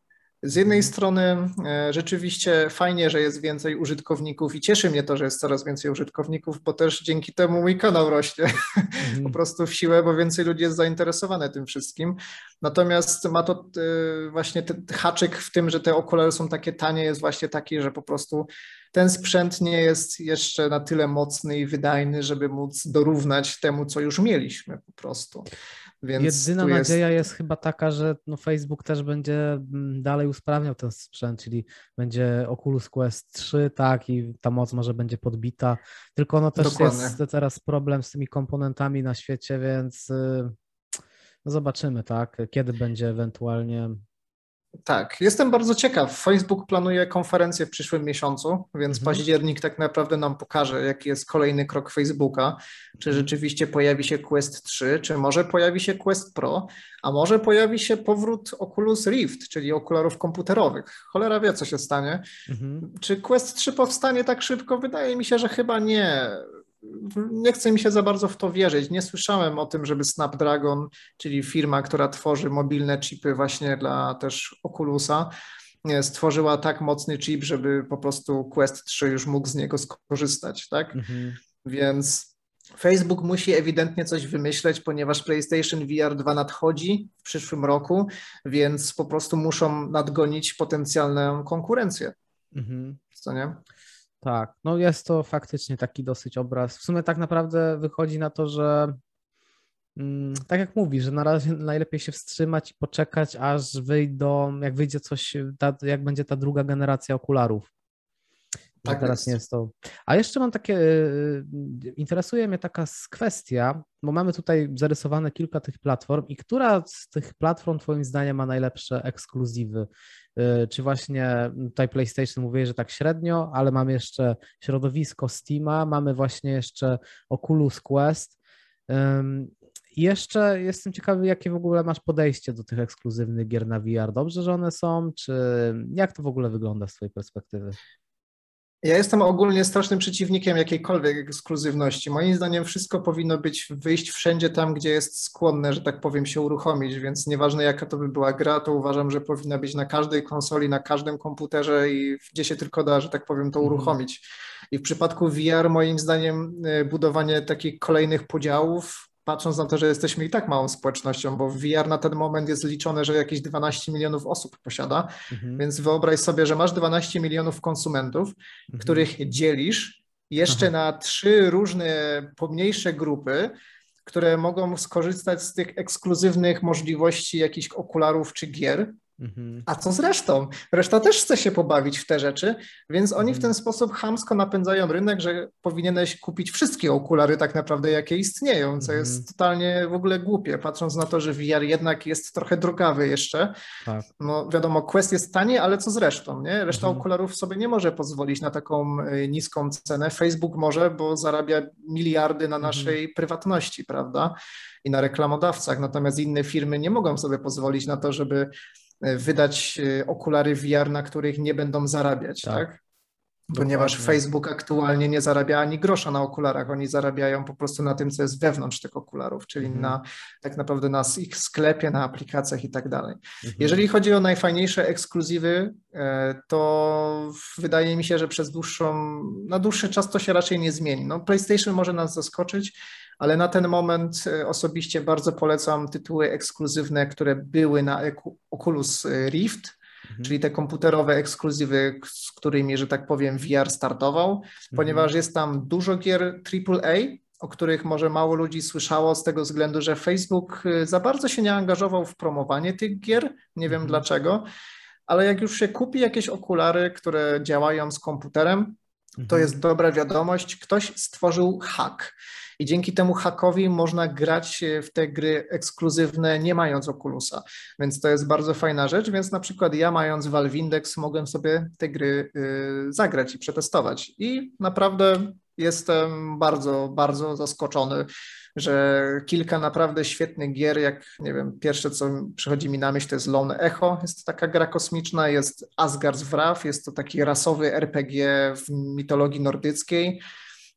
Speaker 2: Z jednej mhm. strony e, rzeczywiście fajnie, że jest więcej użytkowników i cieszy mnie to, że jest coraz więcej użytkowników, bo też dzięki temu mój kanał rośnie mhm. po prostu w siłę, bo więcej ludzi jest zainteresowane tym wszystkim. Natomiast ma to e, właśnie ten haczyk w tym, że te okulary są takie tanie, jest właśnie taki, że po prostu ten sprzęt nie jest jeszcze na tyle mocny i wydajny, żeby móc dorównać temu, co już mieliśmy po prostu.
Speaker 1: Więc Jedyna nadzieja jest... jest... chyba taka, że no Facebook też będzie mm, dalej usprawniał ten sprzęt, czyli będzie Oculus Quest 3, tak, i ta moc może będzie podbita. Tylko no też Dokładnie. jest teraz problem z tymi komponentami na świecie, więc y, no zobaczymy, tak, kiedy będzie ewentualnie
Speaker 2: tak, jestem bardzo ciekaw. Facebook planuje konferencję w przyszłym miesiącu, więc mhm. październik tak naprawdę nam pokaże, jaki jest kolejny krok Facebooka. Czy mhm. rzeczywiście pojawi się Quest 3, czy może pojawi się Quest Pro, a może pojawi się powrót Oculus Rift, czyli okularów komputerowych. Cholera wie, co się stanie. Mhm. Czy Quest 3 powstanie tak szybko? Wydaje mi się, że chyba nie nie chce mi się za bardzo w to wierzyć. Nie słyszałem o tym, żeby Snapdragon, czyli firma, która tworzy mobilne chipy właśnie dla też Oculusa, stworzyła tak mocny chip, żeby po prostu Quest 3 już mógł z niego skorzystać, tak? Mhm. Więc Facebook musi ewidentnie coś wymyśleć, ponieważ PlayStation VR 2 nadchodzi w przyszłym roku, więc po prostu muszą nadgonić potencjalną konkurencję. Mhm. Co nie?
Speaker 1: Tak, no jest to faktycznie taki dosyć obraz. W sumie tak naprawdę wychodzi na to, że mm, tak jak mówisz, że na razie najlepiej się wstrzymać i poczekać, aż wyjdą, jak wyjdzie coś, ta, jak będzie ta druga generacja okularów. Tak teraz jest. nie jest to. A jeszcze mam takie, y, y, interesuje mnie taka kwestia, bo mamy tutaj zarysowane kilka tych platform i która z tych platform Twoim zdaniem ma najlepsze ekskluzywy? Y, czy właśnie tutaj PlayStation mówię, że tak średnio, ale mamy jeszcze środowisko Steama, mamy właśnie jeszcze Oculus Quest. I jeszcze jestem ciekawy, jakie w ogóle masz podejście do tych ekskluzywnych gier na VR. Dobrze, że one są, czy jak to w ogóle wygląda z Twojej perspektywy?
Speaker 2: Ja jestem ogólnie strasznym przeciwnikiem jakiejkolwiek ekskluzywności. Moim zdaniem wszystko powinno być wyjść wszędzie tam, gdzie jest skłonne, że tak powiem, się uruchomić, więc nieważne jaka to by była gra, to uważam, że powinna być na każdej konsoli, na każdym komputerze i gdzie się tylko da, że tak powiem, to mhm. uruchomić. I w przypadku VR moim zdaniem e, budowanie takich kolejnych podziałów patrząc na to, że jesteśmy i tak małą społecznością, bo VR na ten moment jest liczone, że jakieś 12 milionów osób posiada, mhm. więc wyobraź sobie, że masz 12 milionów konsumentów, mhm. których dzielisz jeszcze Aha. na trzy różne pomniejsze grupy, które mogą skorzystać z tych ekskluzywnych możliwości jakichś okularów czy gier. Mhm. A co z resztą? Reszta też chce się pobawić w te rzeczy, więc oni w mhm. ten sposób hamsko napędzają rynek, że powinieneś kupić wszystkie okulary tak naprawdę, jakie istnieją, co jest mhm. totalnie w ogóle głupie, patrząc na to, że VR jednak jest trochę drogawy jeszcze. Tak. No wiadomo, Quest jest tanie, ale co z resztą, nie? Reszta okularów sobie nie może pozwolić na taką y, niską cenę. Facebook może, bo zarabia miliardy na naszej prywatności, prawda? I na reklamodawcach, natomiast inne firmy nie mogą sobie pozwolić na to, żeby wydać e, okulary VR, na których nie będą zarabiać, tak? tak? Ponieważ Facebook aktualnie nie zarabia ani grosza na okularach, oni zarabiają po prostu na tym, co jest wewnątrz tych okularów, czyli mhm. na tak naprawdę na ich sklepie, na aplikacjach i tak dalej. Mhm. Jeżeli chodzi o najfajniejsze ekskluzywy, e, to wydaje mi się, że przez dłuższą, na dłuższy czas to się raczej nie zmieni. No, PlayStation może nas zaskoczyć, ale na ten moment e, osobiście bardzo polecam tytuły ekskluzywne, które były na Oculus Rift, mhm. czyli te komputerowe ekskluzywy, z którymi, że tak powiem, VR startował, mhm. ponieważ jest tam dużo gier AAA, o których może mało ludzi słyszało z tego względu, że Facebook e, za bardzo się nie angażował w promowanie tych gier, nie wiem mhm. dlaczego, ale jak już się kupi jakieś okulary, które działają z komputerem, to mhm. jest dobra wiadomość, ktoś stworzył hack. I dzięki temu hackowi można grać w te gry ekskluzywne, nie mając Oculusa. Więc to jest bardzo fajna rzecz. Więc na przykład ja, mając Valve Index, mogłem sobie te gry y, zagrać i przetestować. I naprawdę jestem bardzo, bardzo zaskoczony, że kilka naprawdę świetnych gier, jak nie wiem, pierwsze co przychodzi mi na myśl to jest Lone Echo, jest to taka gra kosmiczna, jest Asgard's Wrath, jest to taki rasowy RPG w mitologii nordyckiej.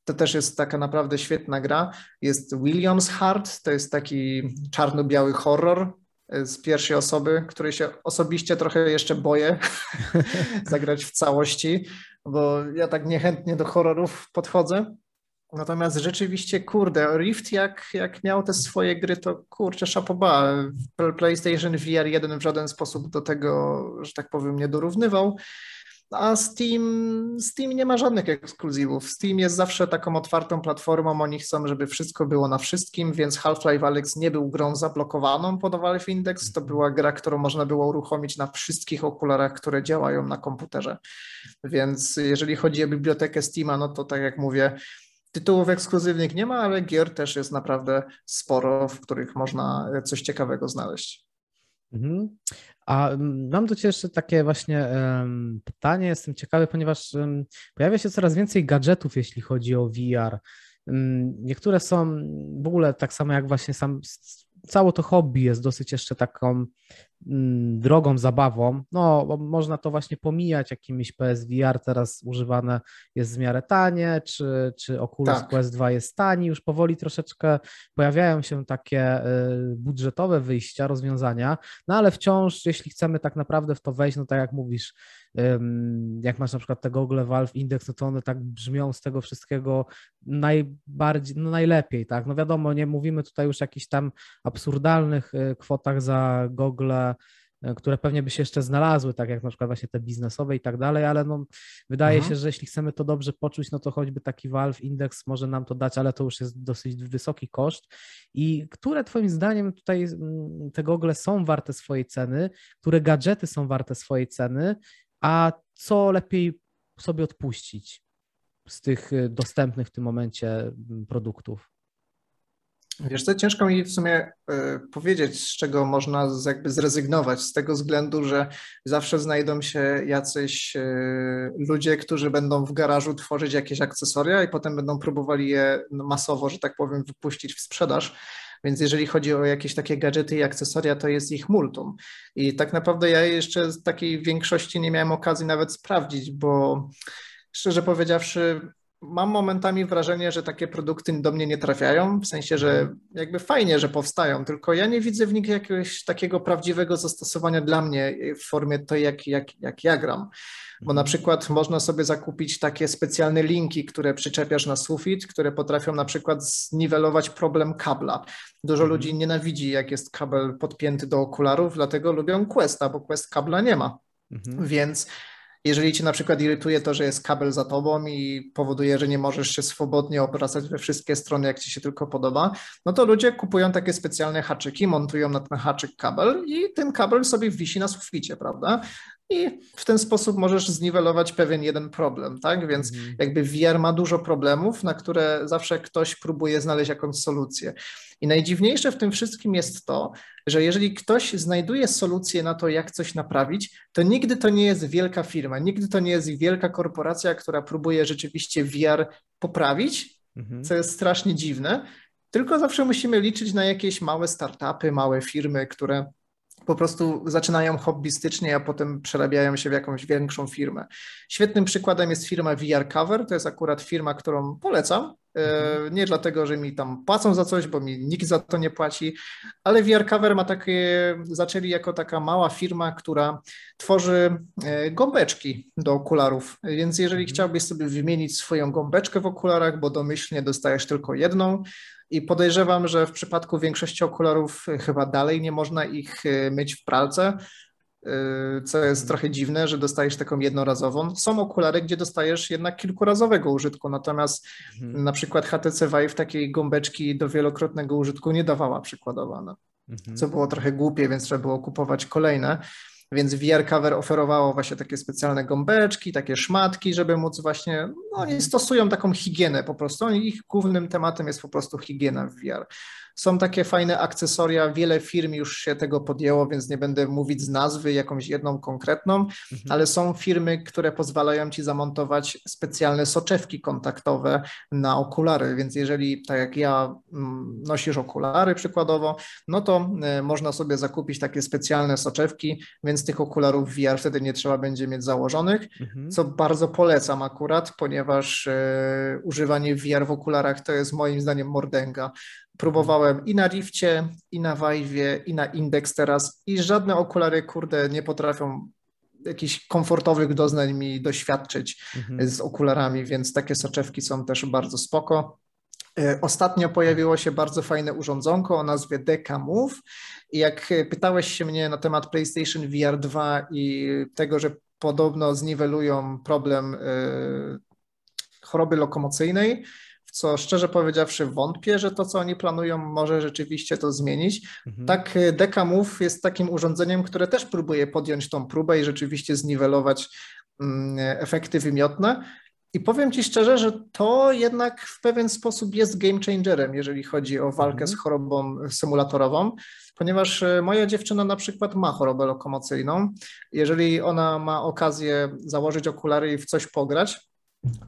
Speaker 2: To też jest taka naprawdę świetna gra. Jest Williams Heart, to jest taki czarno-biały horror e, z pierwszej osoby, której się osobiście trochę jeszcze boję zagrać w całości, bo ja tak niechętnie do horrorów podchodzę. Natomiast rzeczywiście, kurde, Rift jak, jak miał te swoje gry, to kurczę, szapoba. PlayStation VR 1 w żaden sposób do tego, że tak powiem, nie dorównywał. A Steam, Steam nie ma żadnych ekskluzywów. Steam jest zawsze taką otwartą platformą, oni chcą, żeby wszystko było na wszystkim, więc Half-Life Alyx nie był grą zablokowaną pod Valve Index, to była gra, którą można było uruchomić na wszystkich okularach, które działają na komputerze. Więc jeżeli chodzi o bibliotekę Steama, no to tak jak mówię, Tytułów ekskluzywnych nie ma, ale gier też jest naprawdę sporo, w których można coś ciekawego znaleźć.
Speaker 1: Mhm. A mm, mam do Ciebie jeszcze takie właśnie pytanie. Jestem ciekawy, ponieważ pojawia się coraz więcej gadżetów, jeśli chodzi o VR. Um, niektóre są w ogóle tak samo jak właśnie sam całe to hobby jest dosyć jeszcze taką mm, drogą zabawą. No, można to właśnie pomijać jakimiś PSVR teraz używane jest w miarę tanie, czy, czy Oculus tak. Quest 2 jest tani, już powoli troszeczkę pojawiają się takie y, budżetowe wyjścia, rozwiązania, no ale wciąż, jeśli chcemy tak naprawdę w to wejść, no tak jak mówisz, jak masz na przykład te Google Valve Index, no to one tak brzmią z tego wszystkiego najbardziej, no najlepiej, tak? No wiadomo, nie mówimy tutaj już o jakichś tam absurdalnych y, kwotach za Google, y, które pewnie by się jeszcze znalazły, tak jak na przykład właśnie te biznesowe i tak dalej, ale no wydaje mhm. się, że jeśli chcemy to dobrze poczuć, no to choćby taki Valve Index może nam to dać, ale to już jest dosyć wysoki koszt. I które twoim zdaniem tutaj mm, te gogle są warte swojej ceny, które gadżety są warte swojej ceny a co lepiej sobie odpuścić z tych y, dostępnych w tym momencie mm, produktów?
Speaker 2: Wiesz co, ciężko mi w sumie y, powiedzieć, z czego można jakby zrezygnować, z tego względu, że zawsze znajdą się jacyś y, ludzie, którzy będą w garażu tworzyć jakieś akcesoria i potem będą próbowali je masowo, że tak powiem, wypuścić w sprzedaż. Więc jeżeli chodzi o jakieś takie gadżety i akcesoria, to jest ich multum. I tak naprawdę ja jeszcze z takiej większości nie miałem okazji nawet sprawdzić, bo szczerze powiedziawszy, mam momentami wrażenie, że takie produkty do mnie nie trafiają, w sensie, że jakby fajnie, że powstają, tylko ja nie widzę w nich jakiegoś takiego prawdziwego zastosowania dla mnie w formie to, jak, jak, jak ja gram. Bo na mhm. przykład można sobie zakupić takie specjalne linki, które przyczepiasz na sufit, które potrafią na przykład zniwelować problem kabla. Dużo mhm. ludzi nienawidzi, jak jest kabel podpięty do okularów, dlatego lubią Questa, bo Quest kabla nie ma. Mhm. Więc jeżeli cię na przykład irytuje to, że jest kabel za tobą i powoduje, że nie możesz się swobodnie obracać we wszystkie strony, jak ci się tylko podoba, no to ludzie kupują takie specjalne haczyki, montują na ten haczyk kabel i ten kabel sobie wisi na suficie, prawda? I w ten sposób możesz zniwelować pewien jeden problem, tak? Więc mhm. jakby VR ma dużo problemów, na które zawsze ktoś próbuje znaleźć jakąś solucję. I najdziwniejsze w tym wszystkim jest to, że jeżeli ktoś znajduje solucję na to, jak coś naprawić, to nigdy to nie jest wielka firma, nigdy to nie jest wielka korporacja, która próbuje rzeczywiście VR poprawić, mhm. co jest strasznie dziwne, tylko zawsze musimy liczyć na jakieś małe startupy, małe firmy, które po prostu zaczynają hobbystycznie, a potem przerabiają się w jakąś większą firmę. Świetnym przykładem jest firma VR Cover, to jest akurat firma, którą polecam. E, mhm. Nie dlatego, że mi tam płacą za coś, bo mi nikt za to nie płaci, ale VR Cover ma takie, zaczęli jako taka mała firma, która tworzy e, gąbeczki do okularów. Więc jeżeli mhm. chciałbyś sobie wymienić swoją gąbeczkę w okularach, bo domyślnie dostajesz tylko jedną, i podejrzewam, że w przypadku większości okularów e, chyba dalej nie można ich e, myć w pralce, e, co jest trochę dziwne, że dostajesz taką jednorazową. Są okulary, gdzie dostajesz jednak kilkurazowego użytku, natomiast mhm. na przykład HTC Vive takiej gąbeczki do wielokrotnego użytku nie dawała przykładowo, no. mhm. co było trochę głupie, więc trzeba było kupować kolejne. Więc VR Cover oferowało właśnie takie specjalne gąbeczki, takie szmatki, żeby móc właśnie, no oni stosują taką higienę po prostu, ich głównym tematem jest po prostu higiena w VR. Są takie fajne akcesoria, wiele firm już się tego podjęło, więc nie będę mówić z nazwy jakąś jedną konkretną, mhm. ale są firmy, które pozwalają ci zamontować specjalne soczewki kontaktowe na okulary, więc jeżeli tak jak ja mm, nosisz okulary przykładowo, no to e, można sobie zakupić takie specjalne soczewki, więc tych okularów VR wtedy nie trzeba będzie mieć założonych, mhm. co bardzo polecam akurat, ponieważ e, używanie VR w okularach to jest moim zdaniem mordęga. Próbowałem i na Rifcie, i na Vive'ie, i na Index teraz i żadne okulary, kurde, nie potrafią jakichś komfortowych doznań mi doświadczyć mhm. z okularami, więc takie soczewki są też bardzo spoko. E, ostatnio pojawiło się bardzo fajne urządzonko o nazwie Deca Move i jak pytałeś się mnie na temat PlayStation VR 2 i tego, że podobno zniwelują problem e, choroby lokomocyjnej, co szczerze powiedziawszy wątpię, że to, co oni planują, może rzeczywiście to zmienić. Mhm. Tak, y, Dekamove jest takim urządzeniem, które też próbuje podjąć tą próbę i rzeczywiście zniwelować mm, efekty wymiotne. I powiem Ci szczerze, że to jednak w pewien sposób jest game changerem, jeżeli chodzi o walkę mhm. z chorobą symulatorową, ponieważ y, moja dziewczyna na przykład ma chorobę lokomocyjną. Jeżeli ona ma okazję założyć okulary i w coś pograć,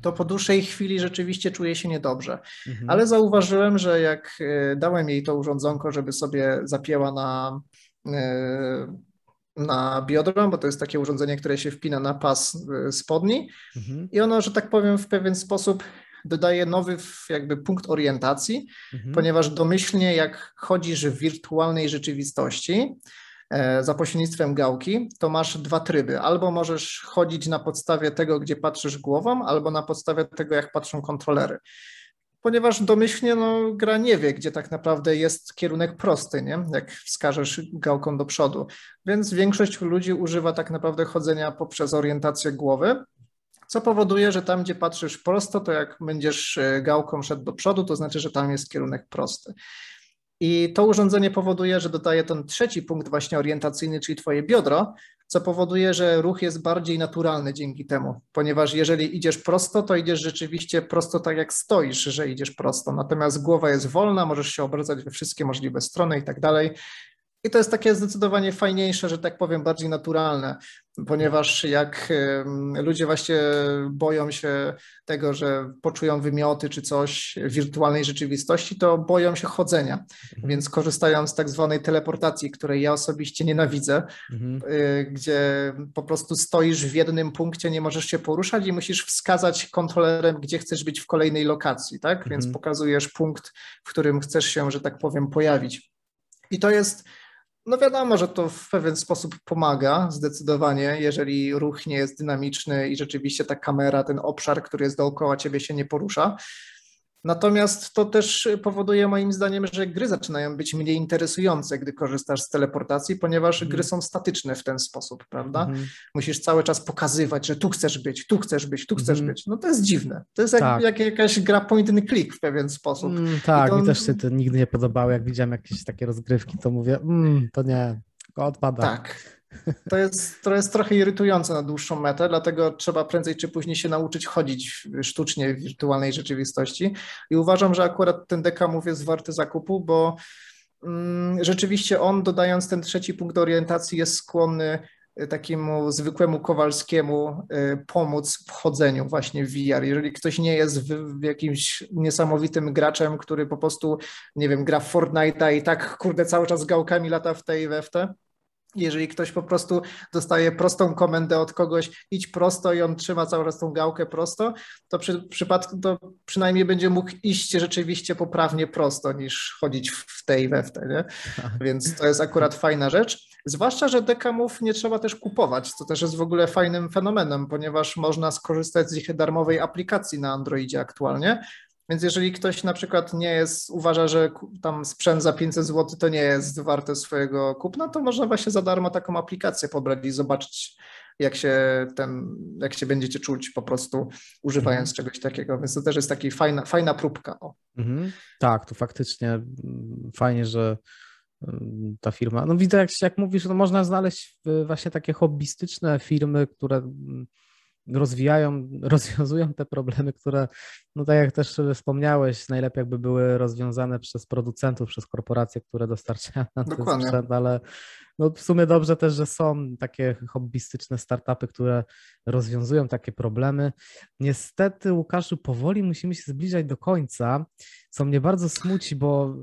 Speaker 2: to po dłuższej chwili rzeczywiście czuję się niedobrze. Mhm. Ale zauważyłem, że jak e, dałem jej to urządzonko, żeby sobie zapięła na, e, na biodro, bo to jest takie urządzenie, które się wpina na pas e, spodni mhm. i ono, że tak powiem, w pewien sposób dodaje nowy jakby punkt orientacji, mhm. ponieważ domyślnie jak chodzisz w wirtualnej rzeczywistości, za pośrednictwem gałki, to masz dwa tryby. Albo możesz chodzić na podstawie tego, gdzie patrzysz głową, albo na podstawie tego, jak patrzą kontrolery. Ponieważ domyślnie no, gra nie wie, gdzie tak naprawdę jest kierunek prosty, nie? jak wskażesz gałką do przodu. Więc większość ludzi używa tak naprawdę chodzenia poprzez orientację głowy, co powoduje, że tam, gdzie patrzysz prosto, to jak będziesz e, gałką szedł do przodu, to znaczy, że tam jest kierunek prosty. I to urządzenie powoduje, że dodaje ten trzeci punkt właśnie orientacyjny, czyli twoje biodro, co powoduje, że ruch jest bardziej naturalny dzięki temu, ponieważ jeżeli idziesz prosto, to idziesz rzeczywiście prosto tak jak stoisz, że idziesz prosto, natomiast głowa jest wolna, możesz się obracać we wszystkie możliwe strony i tak dalej. I to jest takie zdecydowanie fajniejsze, że tak powiem, bardziej naturalne, ponieważ jak ludzie właśnie boją się tego, że poczują wymioty czy coś w wirtualnej rzeczywistości, to boją się chodzenia, mhm. więc korzystają z tak zwanej teleportacji, której ja osobiście nienawidzę, mhm. Y, gdzie po prostu stoisz w jednym punkcie, nie możesz się poruszać i musisz wskazać kontrolerem, gdzie chcesz być w kolejnej lokacji, tak? Mhm. Więc pokazujesz punkt, w którym chcesz się, że tak powiem, pojawić. I to jest no wiadomo, że to w pewien sposób pomaga zdecydowanie, jeżeli ruch nie jest dynamiczny i rzeczywiście ta kamera, ten obszar, który jest dookoła ciebie się nie porusza. Natomiast to też powoduje moim zdaniem, że gry zaczynają być mniej interesujące, gdy korzystasz z teleportacji, ponieważ mm. gry są statyczne w ten sposób, prawda? Mm. Musisz cały czas pokazywać, że tu chcesz być, tu chcesz być, tu chcesz mm. być. No to jest dziwne. To jest jak, tak. jak jakaś gra point and click w pewien sposób.
Speaker 1: Mm, tak, to... mi też się to nigdy nie podobało. Jak widziałem jakieś takie rozgrywki, to mówię, mm, to nie, odpada.
Speaker 2: Tak. To jest, to jest trochę irytujące na dłuższą metę, dlatego trzeba prędzej czy później się nauczyć chodzić sztucznie w wirtualnej rzeczywistości. I uważam, że akurat ten dekamów jest warty zakupu, bo mm, rzeczywiście on, dodając ten trzeci punkt orientacji, jest skłonny y, takiemu zwykłemu Kowalskiemu y, pomóc w chodzeniu właśnie w VR. Jeżeli ktoś nie jest w, w jakimś niesamowitym graczem, który po prostu, nie wiem, gra w Fortnite'a i tak, kurde, cały czas gałkami lata w tej i we jeżeli ktoś po prostu dostaje prostą komendę od kogoś, idź prosto i on trzyma cały czas tą gałkę prosto, to przy przypadku to przynajmniej będzie mógł iść rzeczywiście poprawnie prosto, niż chodzić w tej we w te, nie? Tak. Więc to jest akurat fajna rzecz. Zwłaszcza, że dekamów nie trzeba też kupować, co też jest w ogóle fajnym fenomenem, ponieważ można skorzystać z ich darmowej aplikacji na Androidzie aktualnie, więc jeżeli ktoś na przykład nie jest, uważa, że tam sprzęt za 500 zł to nie jest warte swojego kupna, to można właśnie za darmo taką aplikację pobrać i zobaczyć, jak się ten, jak się będziecie czuć po prostu używając mhm. czegoś takiego. Więc to też jest taka fajna, fajna próbka.
Speaker 1: Mhm. Tak, to faktycznie mm, fajnie, że ta firma. No widzę, jak, jak mówisz, no można znaleźć właśnie takie hobbystyczne firmy, które mm, rozwijają, rozwiązują te problemy, które, no tak jak też wspomniałeś, najlepiej jakby były rozwiązane przez producentów, przez korporacje, które dostarczają nam ten sprzęt, ale no w sumie dobrze też, że są takie hobbystyczne startupy, które rozwiązują takie problemy. Niestety, Łukaszu, powoli musimy się zbliżać do końca, co mnie bardzo smuci, bo...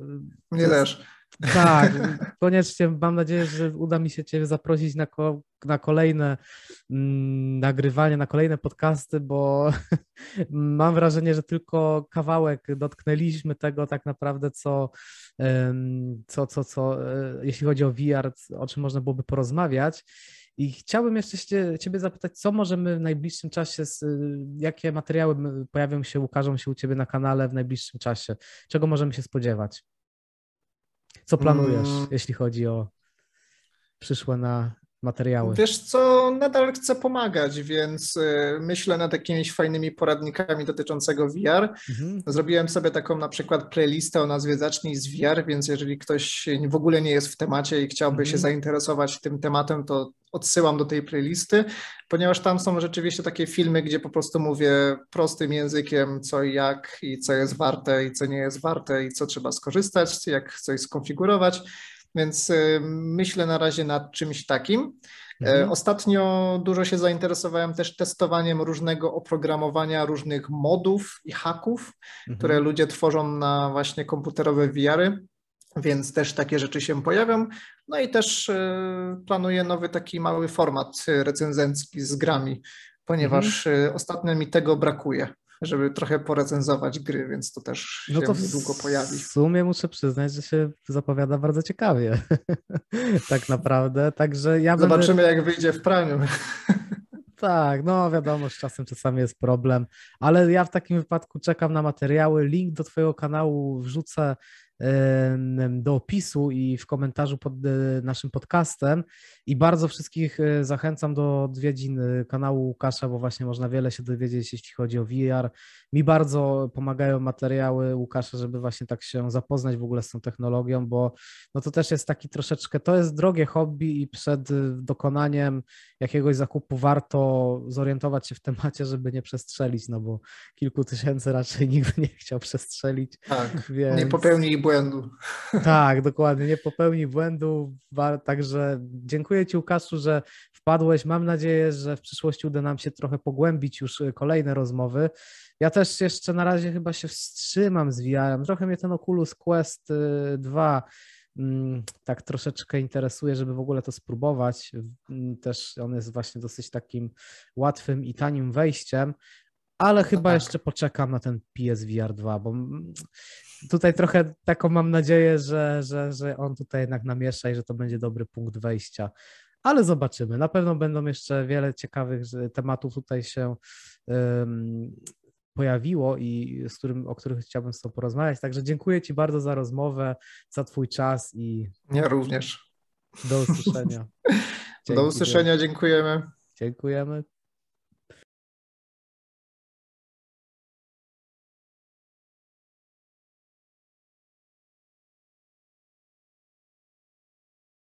Speaker 2: Mnie też
Speaker 1: tak, koniecznie mam nadzieję, że uda mi się Cię zaprosić na, ko na kolejne mm, nagrywanie, na kolejne podcasty, bo mam wrażenie, że tylko kawałek dotknęliśmy tego tak naprawdę, co, co, co, co e, jeśli chodzi o VR, o czym można byłoby porozmawiać. I chciałbym jeszcze się, Ciebie zapytać, co możemy w najbliższym czasie, jakie materiały pojawią się, ukażą się u Ciebie na kanale w najbliższym czasie? Czego możemy się spodziewać? Co planujesz, mm. jeśli chodzi o przyszłe na materiały?
Speaker 2: Wiesz co, nadal chcę pomagać, więc y, myślę nad jakimiś fajnymi poradnikami dotyczącego VR. Mhm. Zrobiłem sobie taką na przykład playlistę o nazwie Zacznij z VR, więc jeżeli ktoś w ogóle nie jest w temacie i chciałby mhm. się zainteresować tym tematem, to odsyłam do tej playlisty, ponieważ tam są rzeczywiście takie filmy, gdzie po prostu mówię prostym językiem, co i jak, i co jest warte, i co nie jest warte, i co trzeba skorzystać, jak coś skonfigurować. Więc y, myślę na razie nad czymś takim. E, mhm. Ostatnio dużo się zainteresowałem też testowaniem różnego oprogramowania, różnych modów i haków, mhm. które ludzie tworzą na właśnie komputerowe VR-y, więc też takie rzeczy się pojawią. No i też y, planuję nowy taki mały format recenzencki z grami, ponieważ mhm. Y, ostatnio mi tego brakuje żeby trochę porecenzować gry, więc to też no to się niedługo pojawi.
Speaker 1: W sumie muszę przyznać, że się zapowiada bardzo ciekawie. tak naprawdę. Także ja
Speaker 2: Zobaczymy,
Speaker 1: będę...
Speaker 2: jak wyjdzie w praniu.
Speaker 1: Tak, no wiadomo, z czasem czasami jest problem, ale ja w takim wypadku czekam na materiały. Link do Twojego kanału wrzucę do opisu i w komentarzu pod e, naszym podcastem. I bardzo wszystkich e, zachęcam do odwiedzin e, kanału Łukasza, bo właśnie można wiele się dowiedzieć, jeśli chodzi o VR. Mi bardzo pomagają materiały Łukasza, żeby właśnie tak się zapoznać w ogóle z tą technologią, bo no to też jest taki troszeczkę, to jest drogie hobby i przed dokonaniem jakiegoś zakupu warto zorientować się w temacie, żeby nie przestrzelić, no bo kilku tysięcy raczej nikt nie chciał przestrzelić.
Speaker 2: Tak, więc... nie popełnij błędu.
Speaker 1: Tak, dokładnie, nie popełnij błędu, także dziękuję Ci Łukaszu, że wpadłeś, mam nadzieję, że w przyszłości uda nam się trochę pogłębić już y, kolejne rozmowy. Ja też jeszcze na razie chyba się wstrzymam z VR-em, trochę mnie ten Oculus Quest 2 y, Mm, tak troszeczkę interesuje, żeby w ogóle to spróbować. Mm, też on jest właśnie dosyć takim łatwym i tanim wejściem, ale no chyba tak. jeszcze poczekam na ten PSVR 2, bo tutaj trochę taką mam nadzieję, że, że, że on tutaj jednak namiesza i że to będzie dobry punkt wejścia. Ale zobaczymy. Na pewno będą jeszcze wiele ciekawych tematów tutaj się um, pojawiło i z którym, o których chciałbym z Tobą porozmawiać. Także dziękuję Ci bardzo za rozmowę, za Twój czas i.
Speaker 2: Ja również.
Speaker 1: Do usłyszenia.
Speaker 2: do usłyszenia, dziękujemy.
Speaker 1: Dziękujemy.